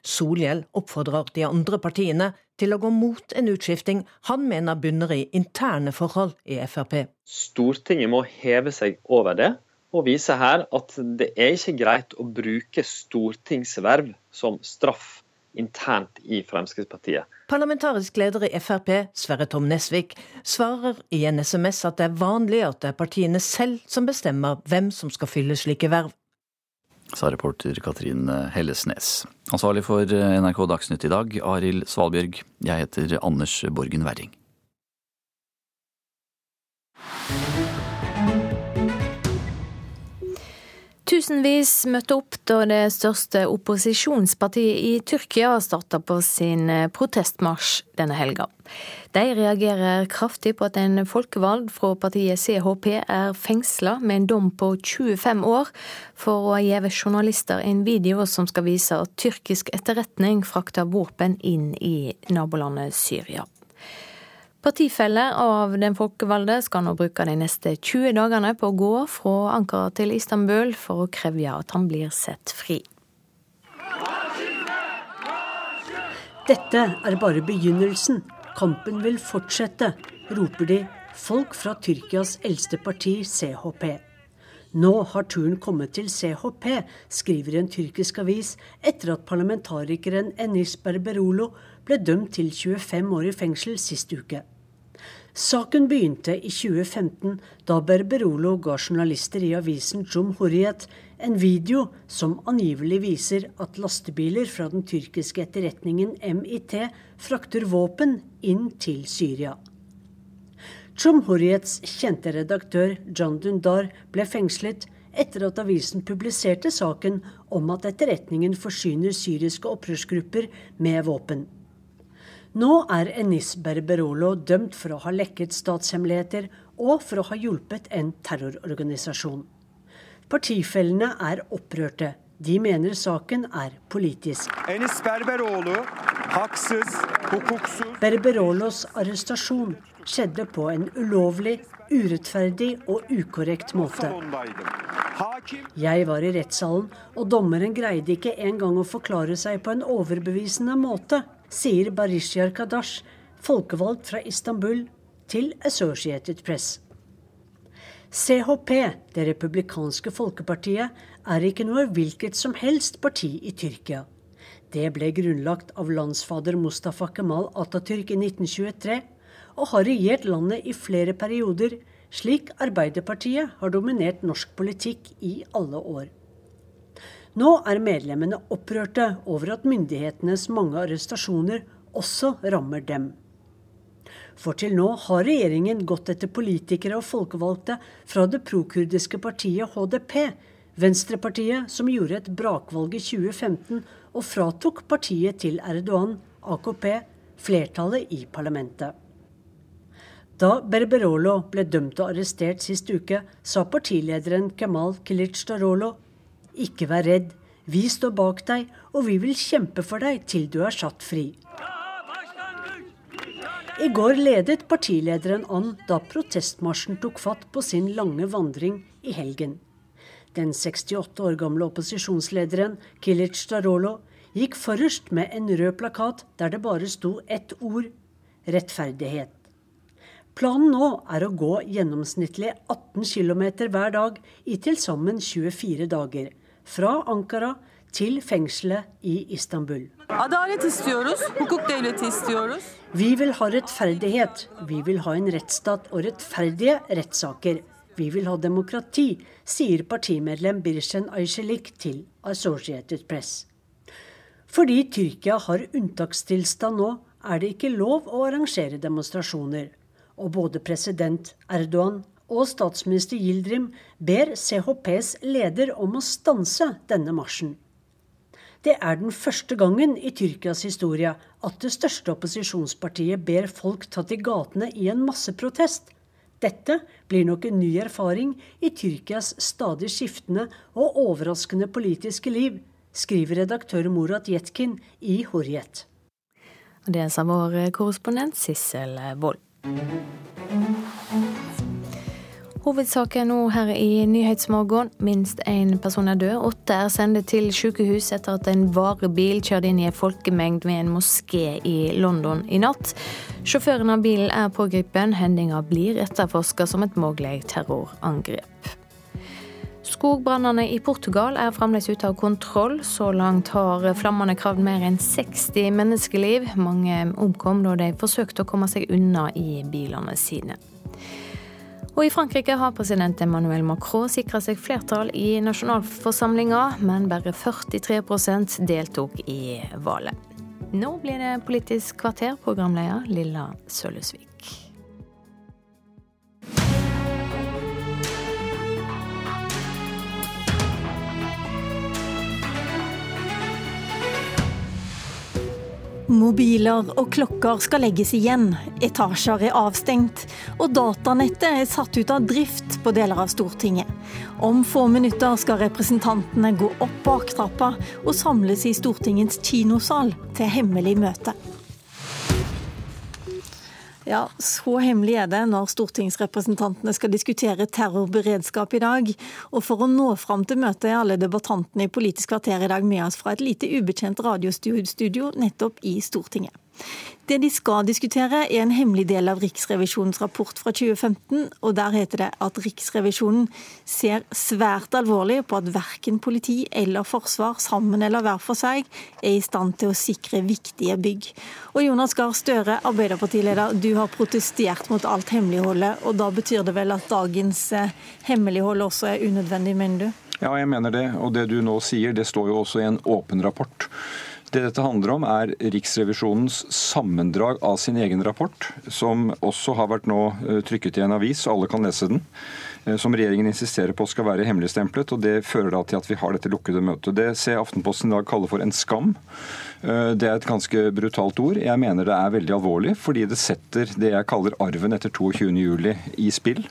Solhjell oppfordrer de andre partiene til å gå mot en utskifting han mener bunner i interne forhold i Frp. Stortinget må heve seg over det og vise her at det er ikke greit å bruke stortingsverv som straff internt i Fremskrittspartiet. Parlamentarisk leder i Frp, Sverre Tom Nesvik, svarer i en SMS at det er vanlig at det er partiene selv som bestemmer hvem som skal fylle slike verv sa reporter Katrin Hellesnes. Ansvarlig for NRK Dagsnytt i dag, Arild Svalbjørg. Jeg heter Anders Borgen Werring. Tusenvis møtte opp da det største opposisjonspartiet i Tyrkia starta på sin protestmarsj denne helga. De reagerer kraftig på at en folkevalgt fra partiet CHP er fengsla med en dom på 25 år for å ha gitt journalister en video som skal vise at tyrkisk etterretning frakter våpen inn i nabolandet Syria. Partifeller av den folkevalgte skal nå bruke de neste 20 dagene på å gå fra Ankara til Istanbul for å kreve at han blir sett fri. Dette er bare begynnelsen. Kampen vil fortsette, roper de, folk fra Tyrkias eldste parti, CHP. Nå har turen kommet til CHP, skriver en tyrkisk avis, etter at parlamentarikeren Enis Berberolo ble dømt til 25 år i fengsel sist uke. Saken begynte i 2015, da Berberolo ga journalister i avisen Jumhuriyet en video som angivelig viser at lastebiler fra den tyrkiske etterretningen MIT frakter våpen inn til Syria. Jumhuriyets kjente redaktør John Dundar ble fengslet etter at avisen publiserte saken om at etterretningen forsyner syriske opprørsgrupper med våpen. Nå er Enis Berberolo dømt for å ha lekket statshemmeligheter og for å ha hjulpet en terrororganisasjon. Partifellene er opprørte. De mener saken er politisk. Enis Berberolo, haksız, hukuksuz Berberolos arrestasjon skjedde på en ulovlig, urettferdig og ukorrekt måte. Jeg var i rettssalen, og dommeren greide ikke engang å forklare seg på en overbevisende måte sier Barishar Kadash, folkevalgt fra Istanbul, til Associated Press. CHP, det republikanske folkepartiet, er ikke noe hvilket som helst parti i Tyrkia. Det ble grunnlagt av landsfader Mustafa Kemal Atatürk i 1923, og har regjert landet i flere perioder, slik Arbeiderpartiet har dominert norsk politikk i alle år. Nå er medlemmene opprørte over at myndighetenes mange arrestasjoner også rammer dem. For til nå har regjeringen gått etter politikere og folkevalgte fra det prokurdiske partiet HDP, Venstrepartiet som gjorde et brakvalg i 2015 og fratok partiet til Erdogan, AKP, flertallet i parlamentet. Da Berberolo ble dømt og arrestert sist uke, sa partilederen Kemal Kilicdarolo ikke vær redd, vi står bak deg, og vi vil kjempe for deg til du er satt fri. I går ledet partilederen an da protestmarsjen tok fatt på sin lange vandring i helgen. Den 68 år gamle opposisjonslederen Kilic Starolo gikk forrest med en rød plakat der det bare sto ett ord rettferdighet. Planen nå er å gå gjennomsnittlig 18 km hver dag i til sammen 24 dager. Fra Ankara til fengselet i Istanbul. Vi vil ha rettferdighet. Vi vil ha en rettsstat og rettferdige rettssaker. Vi vil ha demokrati, sier partimedlem Birsen Aycelik til Associated Press. Fordi Tyrkia har unntakstilstand nå, er det ikke lov å arrangere demonstrasjoner. Og både president Erdogan og statsminister Gildrim ber CHPs leder om å stanse denne marsjen. Det er den første gangen i Tyrkias historie at det største opposisjonspartiet ber folk ta til gatene i en masseprotest. Dette blir nok en ny erfaring i Tyrkias stadig skiftende og overraskende politiske liv, skriver redaktør Murat Yetkin i Hurriyet. Det sa vår korrespondent Sissel Wold. Hovedsaken nå her i Nyhetsmorgen. Minst én person er død. Åtte er sendt til sykehus etter at en varebil kjørte inn i en folkemengd ved en moské i London i natt. Sjåføren av bilen er pågrepet. Hendinga blir etterforska som et mulig terrorangrep. Skogbrannene i Portugal er fremdeles ute av kontroll. Så langt har flammene kravd mer enn 60 menneskeliv. Mange omkom da de forsøkte å komme seg unna i bilene sine. Og i Frankrike har president Emmanuel Macron sikra seg flertall i nasjonalforsamlinga, men bare 43% deltok i valget. Nå blir det Politisk kvarter, programleder Lilla Sølhusvik. Mobiler og klokker skal legges igjen, etasjer er avstengt, og datanettet er satt ut av drift på deler av Stortinget. Om få minutter skal representantene gå opp baktrappa og samles i Stortingets kinosal til hemmelig møte. Ja, så hemmelig er det når stortingsrepresentantene skal diskutere terrorberedskap i dag. Og for å nå fram til møtet er alle debattantene i Politisk kvarter i dag med oss fra et lite ubekjent radiostudio nettopp i Stortinget. Det de skal diskutere, er en hemmelig del av Riksrevisjonens rapport fra 2015. og Der heter det at Riksrevisjonen ser svært alvorlig på at verken politi eller forsvar, sammen eller hver for seg, er i stand til å sikre viktige bygg. Og Jonas Gahr Støre, Arbeiderpartileder, du har protestert mot alt hemmeligholdet. og Da betyr det vel at dagens eh, hemmelighold også er unødvendig, mener du? Ja, jeg mener det. Og det du nå sier, det står jo også i en åpen rapport. Det dette handler om, er Riksrevisjonens sammendrag av sin egen rapport, som også har vært nå eh, trykket i en avis, alle kan lese den. Eh, som regjeringen insisterer på skal være hemmeligstemplet. og Det fører da til at vi har dette lukkede møtet. Det ser Aftenposten i dag kaller for en skam. Eh, det er et ganske brutalt ord. Jeg mener det er veldig alvorlig, fordi det setter det jeg kaller arven etter 22.07 i spill.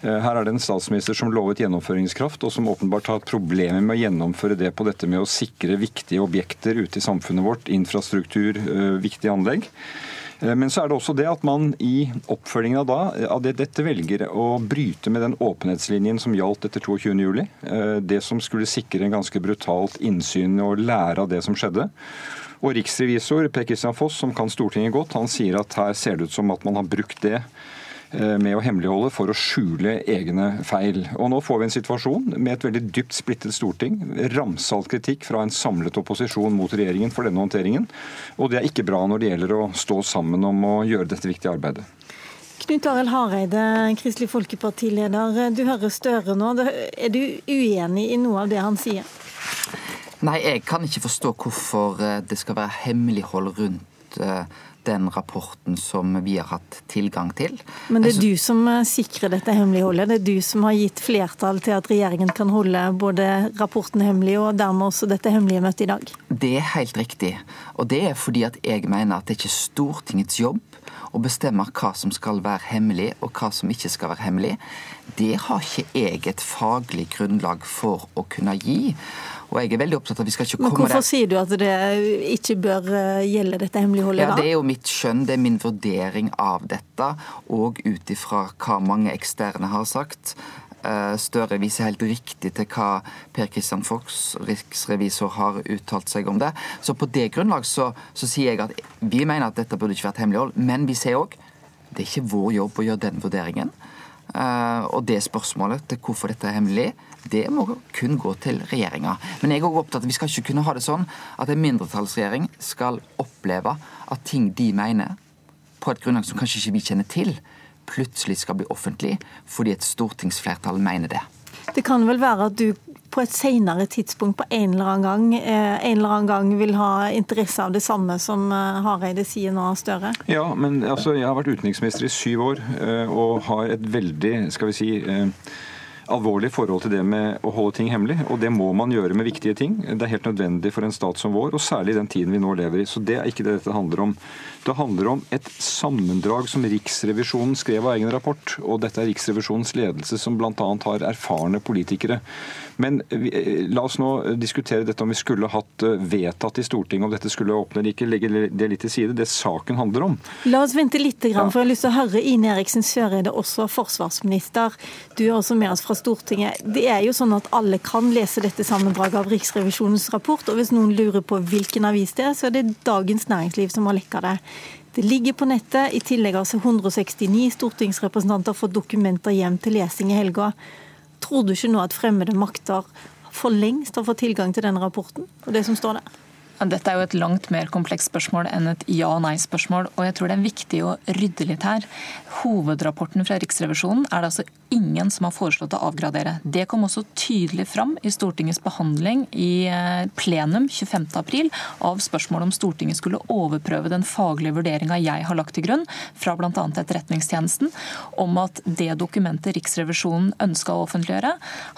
Eh, her er det en statsminister som lovet gjennomføringskraft, og som åpenbart har hatt problemer med å gjennomføre det på dette med å sikre viktige objekter ute i samfunnet vårt, infrastruktur, eh, viktige anlegg. Eh, men så er det også det at man i oppfølgingen av, da, av det, dette velger å bryte med den åpenhetslinjen som gjaldt etter 22.07. Det som skulle sikre en ganske brutalt innsyn og lære av det som skjedde. Og riksrevisor Per Christian Foss, som kan Stortinget godt, han sier at her ser det ut som at man har brukt det med å hemmeligholde for å skjule egne feil. Og Nå får vi en situasjon med et veldig dypt splittet storting. Ramsalt kritikk fra en samlet opposisjon mot regjeringen for denne håndteringen. Og det er ikke bra når det gjelder å stå sammen om å gjøre dette viktige arbeidet. Knut Arild Hareide, Kristelig Folkeparti-leder. Du hører Støre nå. Er du uenig i noe av det han sier? Nei, jeg kan ikke forstå hvorfor eh, det skal være hemmelighold rundt eh, den rapporten som vi har hatt tilgang til. Men det er du som eh, sikrer dette hemmeligholdet? Det er du som har gitt flertall til at regjeringen kan holde både rapporten hemmelig og dermed også dette hemmelige møtet i dag? Det er helt riktig. Og det er fordi at jeg mener at det er ikke Stortingets jobb å bestemme hva som skal være hemmelig og hva som ikke skal være hemmelig. Det har ikke jeg et faglig grunnlag for å kunne gi. Og jeg er veldig opptatt av at vi skal ikke komme Men Hvorfor der. sier du at det ikke bør eh, gjelde dette hemmeligholdet? Ja, Det er jo mitt skjønn, det er min vurdering av dette, og ut ifra hva mange eksterne har sagt. Eh, Støre viser helt riktig til hva Per Christian Fox, riksrevisor, har uttalt seg om det. Så på det grunnlag så, så sier jeg at vi mener at dette burde ikke vært hemmelighold, men vi sier òg det er ikke vår jobb å gjøre den vurderingen. Eh, og det spørsmålet til hvorfor dette er hemmelig, det må kun gå til regjeringa. Men jeg er også opptatt av at vi skal ikke kunne ha det sånn at en mindretallsregjering skal oppleve at ting de mener, på et grunnlag som kanskje ikke vi kjenner til, plutselig skal bli offentlig fordi et stortingsflertall mener det. Det kan vel være at du på et senere tidspunkt på en eller annen gang eh, en eller annen gang vil ha interesse av det samme som eh, Hareide sier nå, Støre? Ja, men altså, jeg har vært utenriksminister i syv år eh, og har et veldig, skal vi si alvorlig forhold til det med å holde ting hemmelig. Og det må man gjøre med viktige ting. Det er helt nødvendig for en stat som vår, og særlig i den tiden vi nå lever i. Så det er ikke det dette handler om. Det handler om et sammendrag som Riksrevisjonen skrev av egen rapport. Og dette er Riksrevisjonens ledelse som bl.a. har erfarne politikere. Men eh, la oss nå diskutere dette om vi skulle hatt eh, vedtatt i Stortinget om dette skulle åpne eller ikke. Legge det litt til side. Det saken handler om. La oss vente litt, for jeg har lyst til å høre Ine Eriksen Søreide, også forsvarsminister. Du er også med oss fra Stortinget. Det er jo sånn at alle kan lese dette sammendraget av Riksrevisjonens rapport. Og hvis noen lurer på hvilken avis det er, så er det Dagens Næringsliv som har lekka det. Det ligger på nettet. I tillegg har altså 169 stortingsrepresentanter fått dokumenter hjem til lesing i helga. Tror du ikke nå at fremmede makter for lengst har fått tilgang til den rapporten og det som står der? Dette er jo et langt mer komplekst spørsmål enn et ja- og nei-spørsmål. og jeg tror det er viktig å rydde litt her. Hovedrapporten fra Riksrevisjonen er det altså ingen som har foreslått å avgradere. Det kom også tydelig fram i Stortingets behandling i eh, plenum 25.4 av spørsmålet om Stortinget skulle overprøve den faglige vurderinga jeg har lagt til grunn fra bl.a. Etterretningstjenesten, om at det dokumentet Riksrevisjonen ønska å offentliggjøre,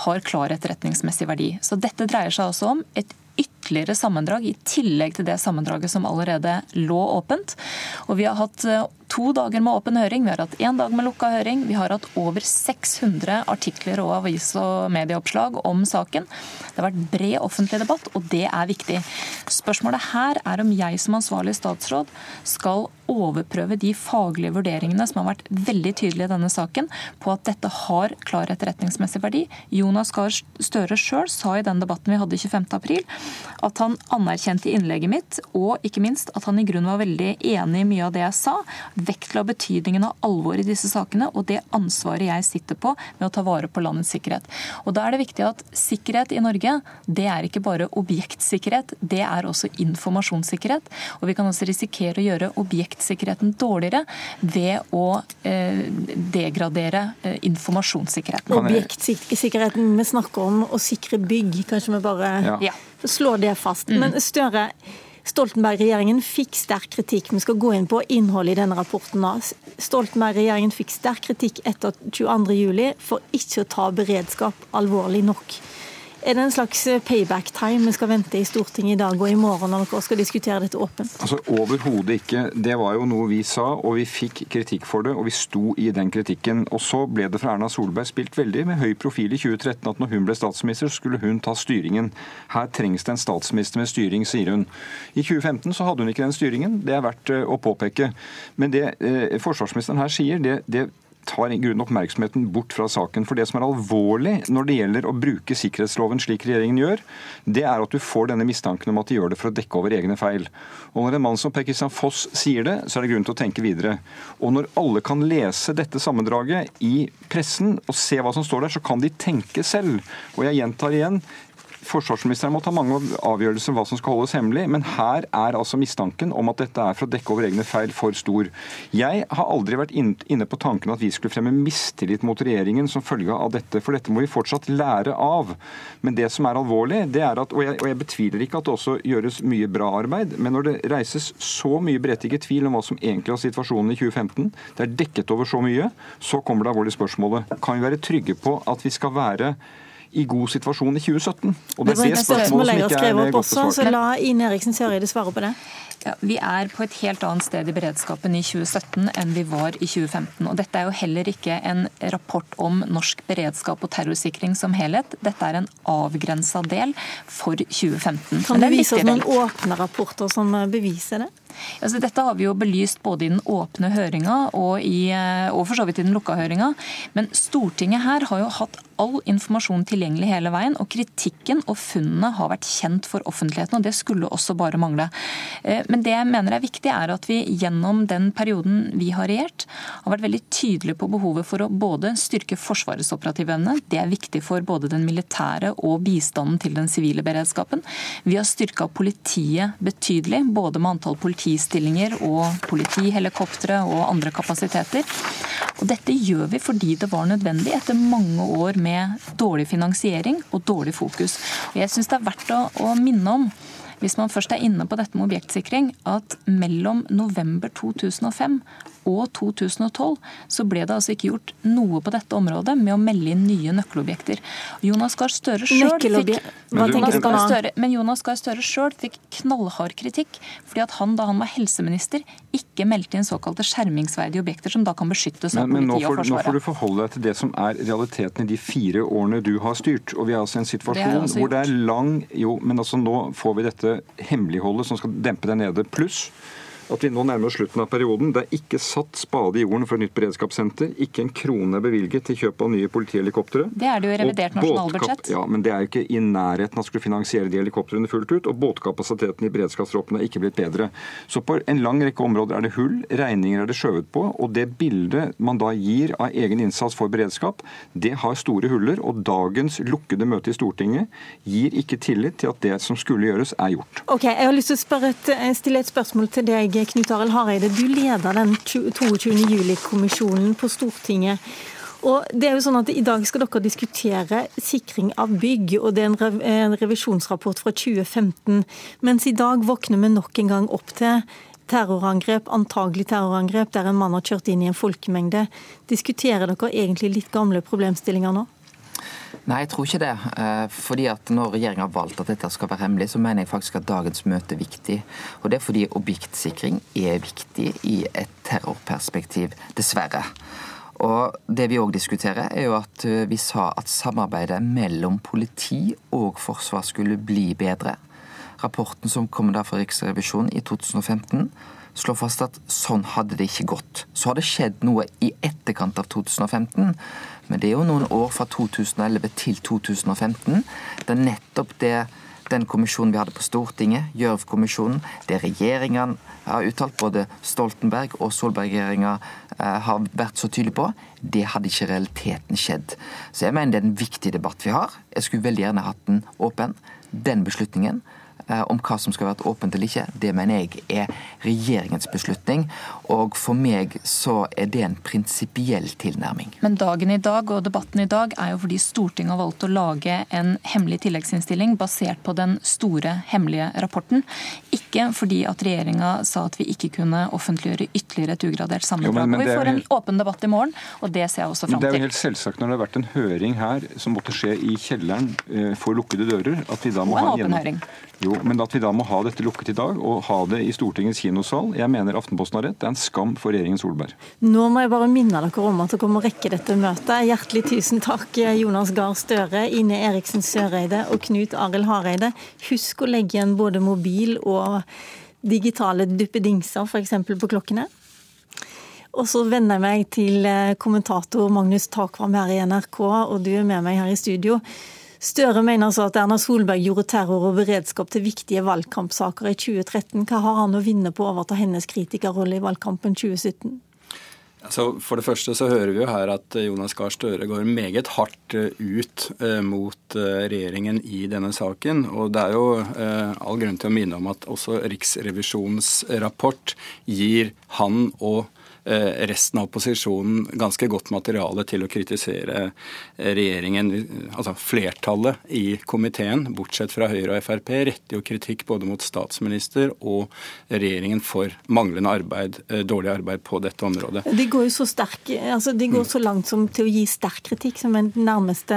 har klar etterretningsmessig verdi. Så dette dreier seg altså om et ytterligere sammendrag i tillegg til det sammendraget som allerede lå åpent. Og vi har hatt eh, to dager med åpen høring, vi har hatt én dag med lukka høring. Vi har hatt over 600 artikler og avis- og medieoppslag om saken. Det har vært bred offentlig debatt, og det er viktig. Spørsmålet her er om jeg som ansvarlig statsråd skal overprøve de faglige vurderingene som har vært veldig tydelige i denne saken, på at dette har klar etterretningsmessig verdi. Jonas Gahr Støre sjøl sa i den debatten vi hadde 25.4, at han anerkjente innlegget mitt, og ikke minst at han i grunnen var veldig enig i mye av det jeg sa vektla betydningen av alvor i disse sakene og det ansvaret jeg sitter på med å ta vare på landets sikkerhet. Og Da er det viktig at sikkerhet i Norge det er ikke bare objektsikkerhet, det er også informasjonssikkerhet. Og vi kan også risikere å gjøre objektsikkerheten dårligere ved å eh, degradere eh, informasjonssikkerheten. Objektsikkerheten vi snakker om å sikre bygg, kanskje vi bare ja. slår det fast. Mm. Men Støre, Stoltenberg-regjeringen fikk sterk kritikk. Vi skal gå inn på innholdet i denne rapporten. Stoltenberg-regjeringen fikk sterk kritikk etter 22.07 for ikke å ta beredskap alvorlig nok. Er det en slags eh, payback-time vi skal vente i Stortinget i dag og i morgen når dere skal diskutere dette åpent? Altså Overhodet ikke. Det var jo noe vi sa, og vi fikk kritikk for det. Og vi sto i den kritikken. Og så ble det fra Erna Solberg spilt veldig med høy profil i 2013 at når hun ble statsminister, skulle hun ta styringen. Her trengs det en statsminister med styring, sier hun. I 2015 så hadde hun ikke den styringen. Det er verdt eh, å påpeke. Men det eh, forsvarsministeren her sier, det, det tar i grunnen oppmerksomheten bort fra saken. For det som er alvorlig når det gjelder å bruke sikkerhetsloven slik regjeringen gjør, det er at du får denne mistanken om at de gjør det for å dekke over egne feil. Og når en mann som Per Kristian Foss sier det, så er det grunn til å tenke videre. Og når alle kan lese dette sammendraget i pressen og se hva som står der, så kan de tenke selv. Og jeg gjentar igjen, Forsvarsministeren må ta mange avgjørelser om hva som skal holdes hemmelig, men her er altså mistanken om at dette er for å dekke over egne feil, for stor. Jeg har aldri vært inne på tanken at vi skulle fremme mistillit mot regjeringen som følge av dette, for dette må vi fortsatt lære av. Men det som er alvorlig, det er at, og jeg, og jeg betviler ikke at det også gjøres mye bra arbeid, men når det reises så mye berettiget tvil om hva som egentlig var situasjonen i 2015, det er dekket over så mye, så kommer det alvorlige spørsmålet. Kan vi være trygge på at vi skal være i god situasjon i 2017? Og det, det det spørsmålet som ikke er godt besvart. Så la Ine Eriksen Søreide svare på det. Ja, vi er på et helt annet sted i beredskapen i 2017 enn vi var i 2015. Og dette er jo heller ikke en rapport om norsk beredskap og terrorsikring som helhet. Dette er en avgrensa del for 2015. Kan du vise oss noen åpne rapporter som beviser det? Altså, dette har vi jo belyst både i den åpne høringa og, i, eh, og for så vidt i den lukka høringa. Men Stortinget her har jo hatt all informasjon tilgjengelig hele veien, og kritikken og funnene har vært kjent for offentligheten, og det skulle også bare mangle. Men det jeg mener er viktig, er at vi gjennom den perioden vi har regjert, har vært veldig tydelige på behovet for å både styrke Forsvarets operative evne, det er viktig for både den militære og bistanden til den sivile beredskapen. Vi har styrka politiet betydelig, både med antall politistillinger og politihelikoptre og andre kapasiteter. Og dette gjør vi fordi det var nødvendig etter mange år med dårlig finansiering og dårlig fokus. Og jeg syns det er verdt å, å minne om hvis man først er inne på dette med objektsikring, at mellom november 2005 og 2012 så ble det altså ikke gjort noe på dette området med å melde inn nye nøkkelobjekter. Jonas Gahr Støre sjøl fikk, men Jonas selv fikk knallhard kritikk fordi at han da han var helseminister ikke meldte inn såkalte skjermingsverdige objekter som da kan beskyttes av men, men politiet og Forsvaret. Nå får du forholde deg til det som er realiteten i de fire årene du har styrt. Og vi er altså i en situasjon det hvor det er lang Jo, men altså nå får vi dette hemmeligholdet som skal dempe det nede. Pluss at vi nå nærmer oss slutten av perioden. Det er ikke satt spade i jorden for et nytt beredskapssenter. Ikke en krone er bevilget til kjøp av nye politihelikoptre. Det er det jo i revidert nasjonalbudsjett. Ja, men det er jo ikke i nærheten av å skulle finansiere de helikoptrene fullt ut. Og båtkapasiteten i beredskapstroppene er ikke blitt bedre. Så på en lang rekke områder er det hull, regninger er det skjøvet på. Og det bildet man da gir av egen innsats for beredskap, det har store huller. Og dagens lukkede møte i Stortinget gir ikke tillit til at det som skulle gjøres, er gjort. Ok, Jeg har lyst til å et, stille et spørsmål til deg, Knut Arild Hareide, du leder den 22. juli-kommisjonen på Stortinget. Og det er jo sånn at I dag skal dere diskutere sikring av bygg, og det er en revisjonsrapport fra 2015. Mens i dag våkner vi nok en gang opp til terrorangrep, antagelig terrorangrep, der en mann har kjørt inn i en folkemengde. Diskuterer dere egentlig litt gamle problemstillinger nå? Nei, jeg tror ikke det. Eh, fordi at Når regjeringa har valgt at dette skal være hemmelig, så mener jeg faktisk at dagens møte er viktig. Og Det er fordi objektsikring er viktig i et terrorperspektiv, dessverre. Og Det vi òg diskuterer, er jo at eh, vi sa at samarbeidet mellom politi og forsvar skulle bli bedre. Rapporten som kom da fra Riksrevisjonen i 2015 slår fast at sånn hadde det ikke gått. Så har det skjedd noe i etterkant av 2015. Men det er jo noen år fra 2011 til 2015 det er nettopp det den kommisjonen vi hadde på Stortinget, Gjørv-kommisjonen, det regjeringene har uttalt, både Stoltenberg og Solberg-regjeringa eh, har vært så tydelige på, det hadde ikke realiteten skjedd. Så jeg mener det er en viktig debatt vi har. Jeg skulle veldig gjerne hatt den åpen. Den beslutningen om hva som skal være åpent eller ikke, det mener jeg er regjeringens beslutning. Og for meg så er det en prinsipiell tilnærming. Men dagen i dag og debatten i dag er jo fordi Stortinget har valgt å lage en hemmelig tilleggsinnstilling basert på den store hemmelige rapporten. Ikke fordi at regjeringa sa at vi ikke kunne offentliggjøre ytterligere et ugradert sammendrag. Vi får en åpen debatt i morgen, og det ser jeg også fram til. Det er jo helt selvsagt når det har vært en høring her som måtte skje i kjelleren eh, for lukkede dører, at vi da må og en ha en åpen høring. Jo, men at vi da må ha dette lukket i dag, og ha det i Stortingets kinosal, jeg mener Aftenposten har rett, det er en skam for regjeringen Solberg. Nå må jeg bare minne dere om at dere må rekke dette møtet. Hjertelig tusen takk, Jonas Gahr Støre, Ine Eriksen Søreide og Knut Arild Hareide. Husk å legge igjen både mobil og digitale duppedingser, f.eks. på klokkene. Og så vender jeg meg til eh, kommentator Magnus Takvam her i NRK, og du er med meg her i studio. Støre mener så at Erna Solberg gjorde terror og beredskap til viktige valgkampsaker i 2013. Hva har han å vinne på å overta hennes kritikerrolle i valgkampen 2017? Så for det første så hører vi jo her at Jonas Gahr Støre går meget hardt eh, ut eh, mot eh, regjeringen i denne saken. Og det er jo all grunn til å minne om at også Riksrevisjonens rapport gir han og Eh, resten av opposisjonen ganske godt materiale til å kritisere eh, regjeringen. Altså flertallet i komiteen, bortsett fra Høyre og Frp, retter jo kritikk både mot statsminister og regjeringen for manglende arbeid, eh, dårlig arbeid på dette området. De går jo så, sterk, altså de går så langt som til å gi sterk kritikk, som er det nærmeste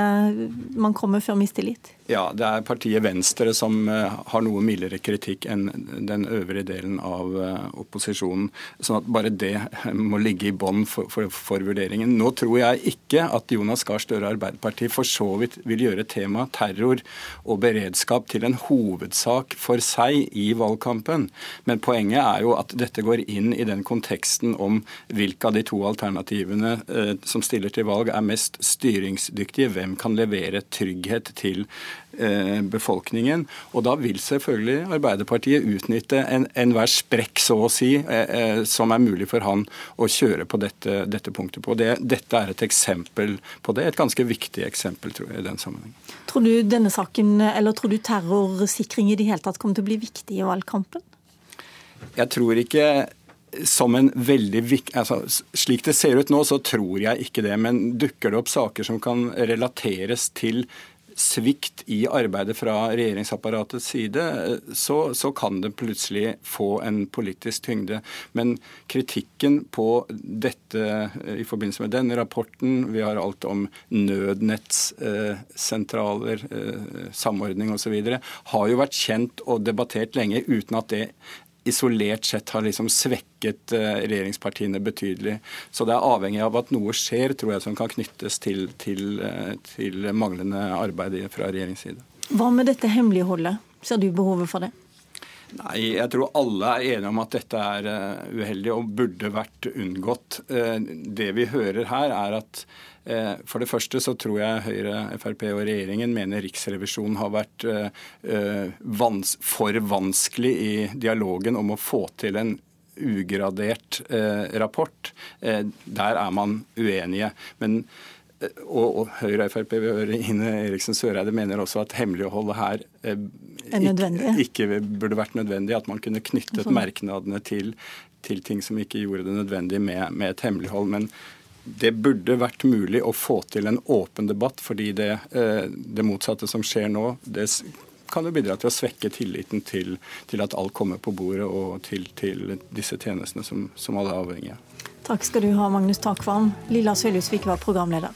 man kommer før mistillit? Ja, det er partiet Venstre som uh, har noe mildere kritikk enn den øvrige delen av uh, opposisjonen. sånn at bare det må ligge i bånn for, for, for, vurderingen. Nå tror jeg ikke at Jonas Gahr Støre Arbeiderpartiet for så vidt vil gjøre temaet terror og beredskap til en hovedsak for seg i valgkampen. Men poenget er jo at dette går inn i den konteksten om hvilke av de to alternativene eh, som stiller til valg er mest styringsdyktige. Hvem kan levere trygghet til Eh, befolkningen. Og da vil selvfølgelig Arbeiderpartiet utnytte enhver en sprekk, så å si, eh, eh, som er mulig for han å kjøre på dette, dette punktet på. Det, dette er et eksempel på det, et ganske viktig eksempel tror jeg, i den sammenheng. Tror du denne saken, eller tror du terrorsikring i det hele tatt kommer til å bli viktig i valgkampen? Jeg tror ikke som en veldig viktig altså, Slik det ser ut nå, så tror jeg ikke det. Men dukker det opp saker som kan relateres til svikt i arbeidet fra regjeringsapparatets side, så, så, kan det plutselig få en politisk tyngde. Men kritikken på dette i forbindelse med denne rapporten, vi har alt om nødnettssentraler, eh, samordning osv., har jo vært kjent og debattert lenge uten at det isolert sett har liksom svekket eh, regjeringspartiene betydelig. Så det er avhengig av at noe skjer, tror jeg, som kan knyttes til, til, eh, til manglende arbeid fra regjeringens side. Hva med dette hemmeligholdet? Ser du behovet for det? Nei, Jeg tror alle er enige om at dette er eh, uheldig og burde vært unngått. Det vi hører her, er at for det første så tror jeg Høyre, Frp og regjeringen mener Riksrevisjonen har vært eh, for vanskelig i dialogen om å få til en ugradert eh, rapport. Der er man uenige. Men og, Høyre og Frp Ine Eriksen Søreide mener også at hemmeligholdet her ikke, ikke, burde vært nødvendig. At man kunne knyttet merknadene til, til ting som ikke gjorde det nødvendig med, med et hemmelighold. Men det burde vært mulig å få til en åpen debatt, fordi det, eh, det motsatte som skjer nå, det kan jo bidra til å svekke tilliten til, til at alt kommer på bordet, og til, til disse tjenestene som, som alle er avhengige av. Takk skal du ha, Magnus Takvam. Lilla Søljusvik var programleder.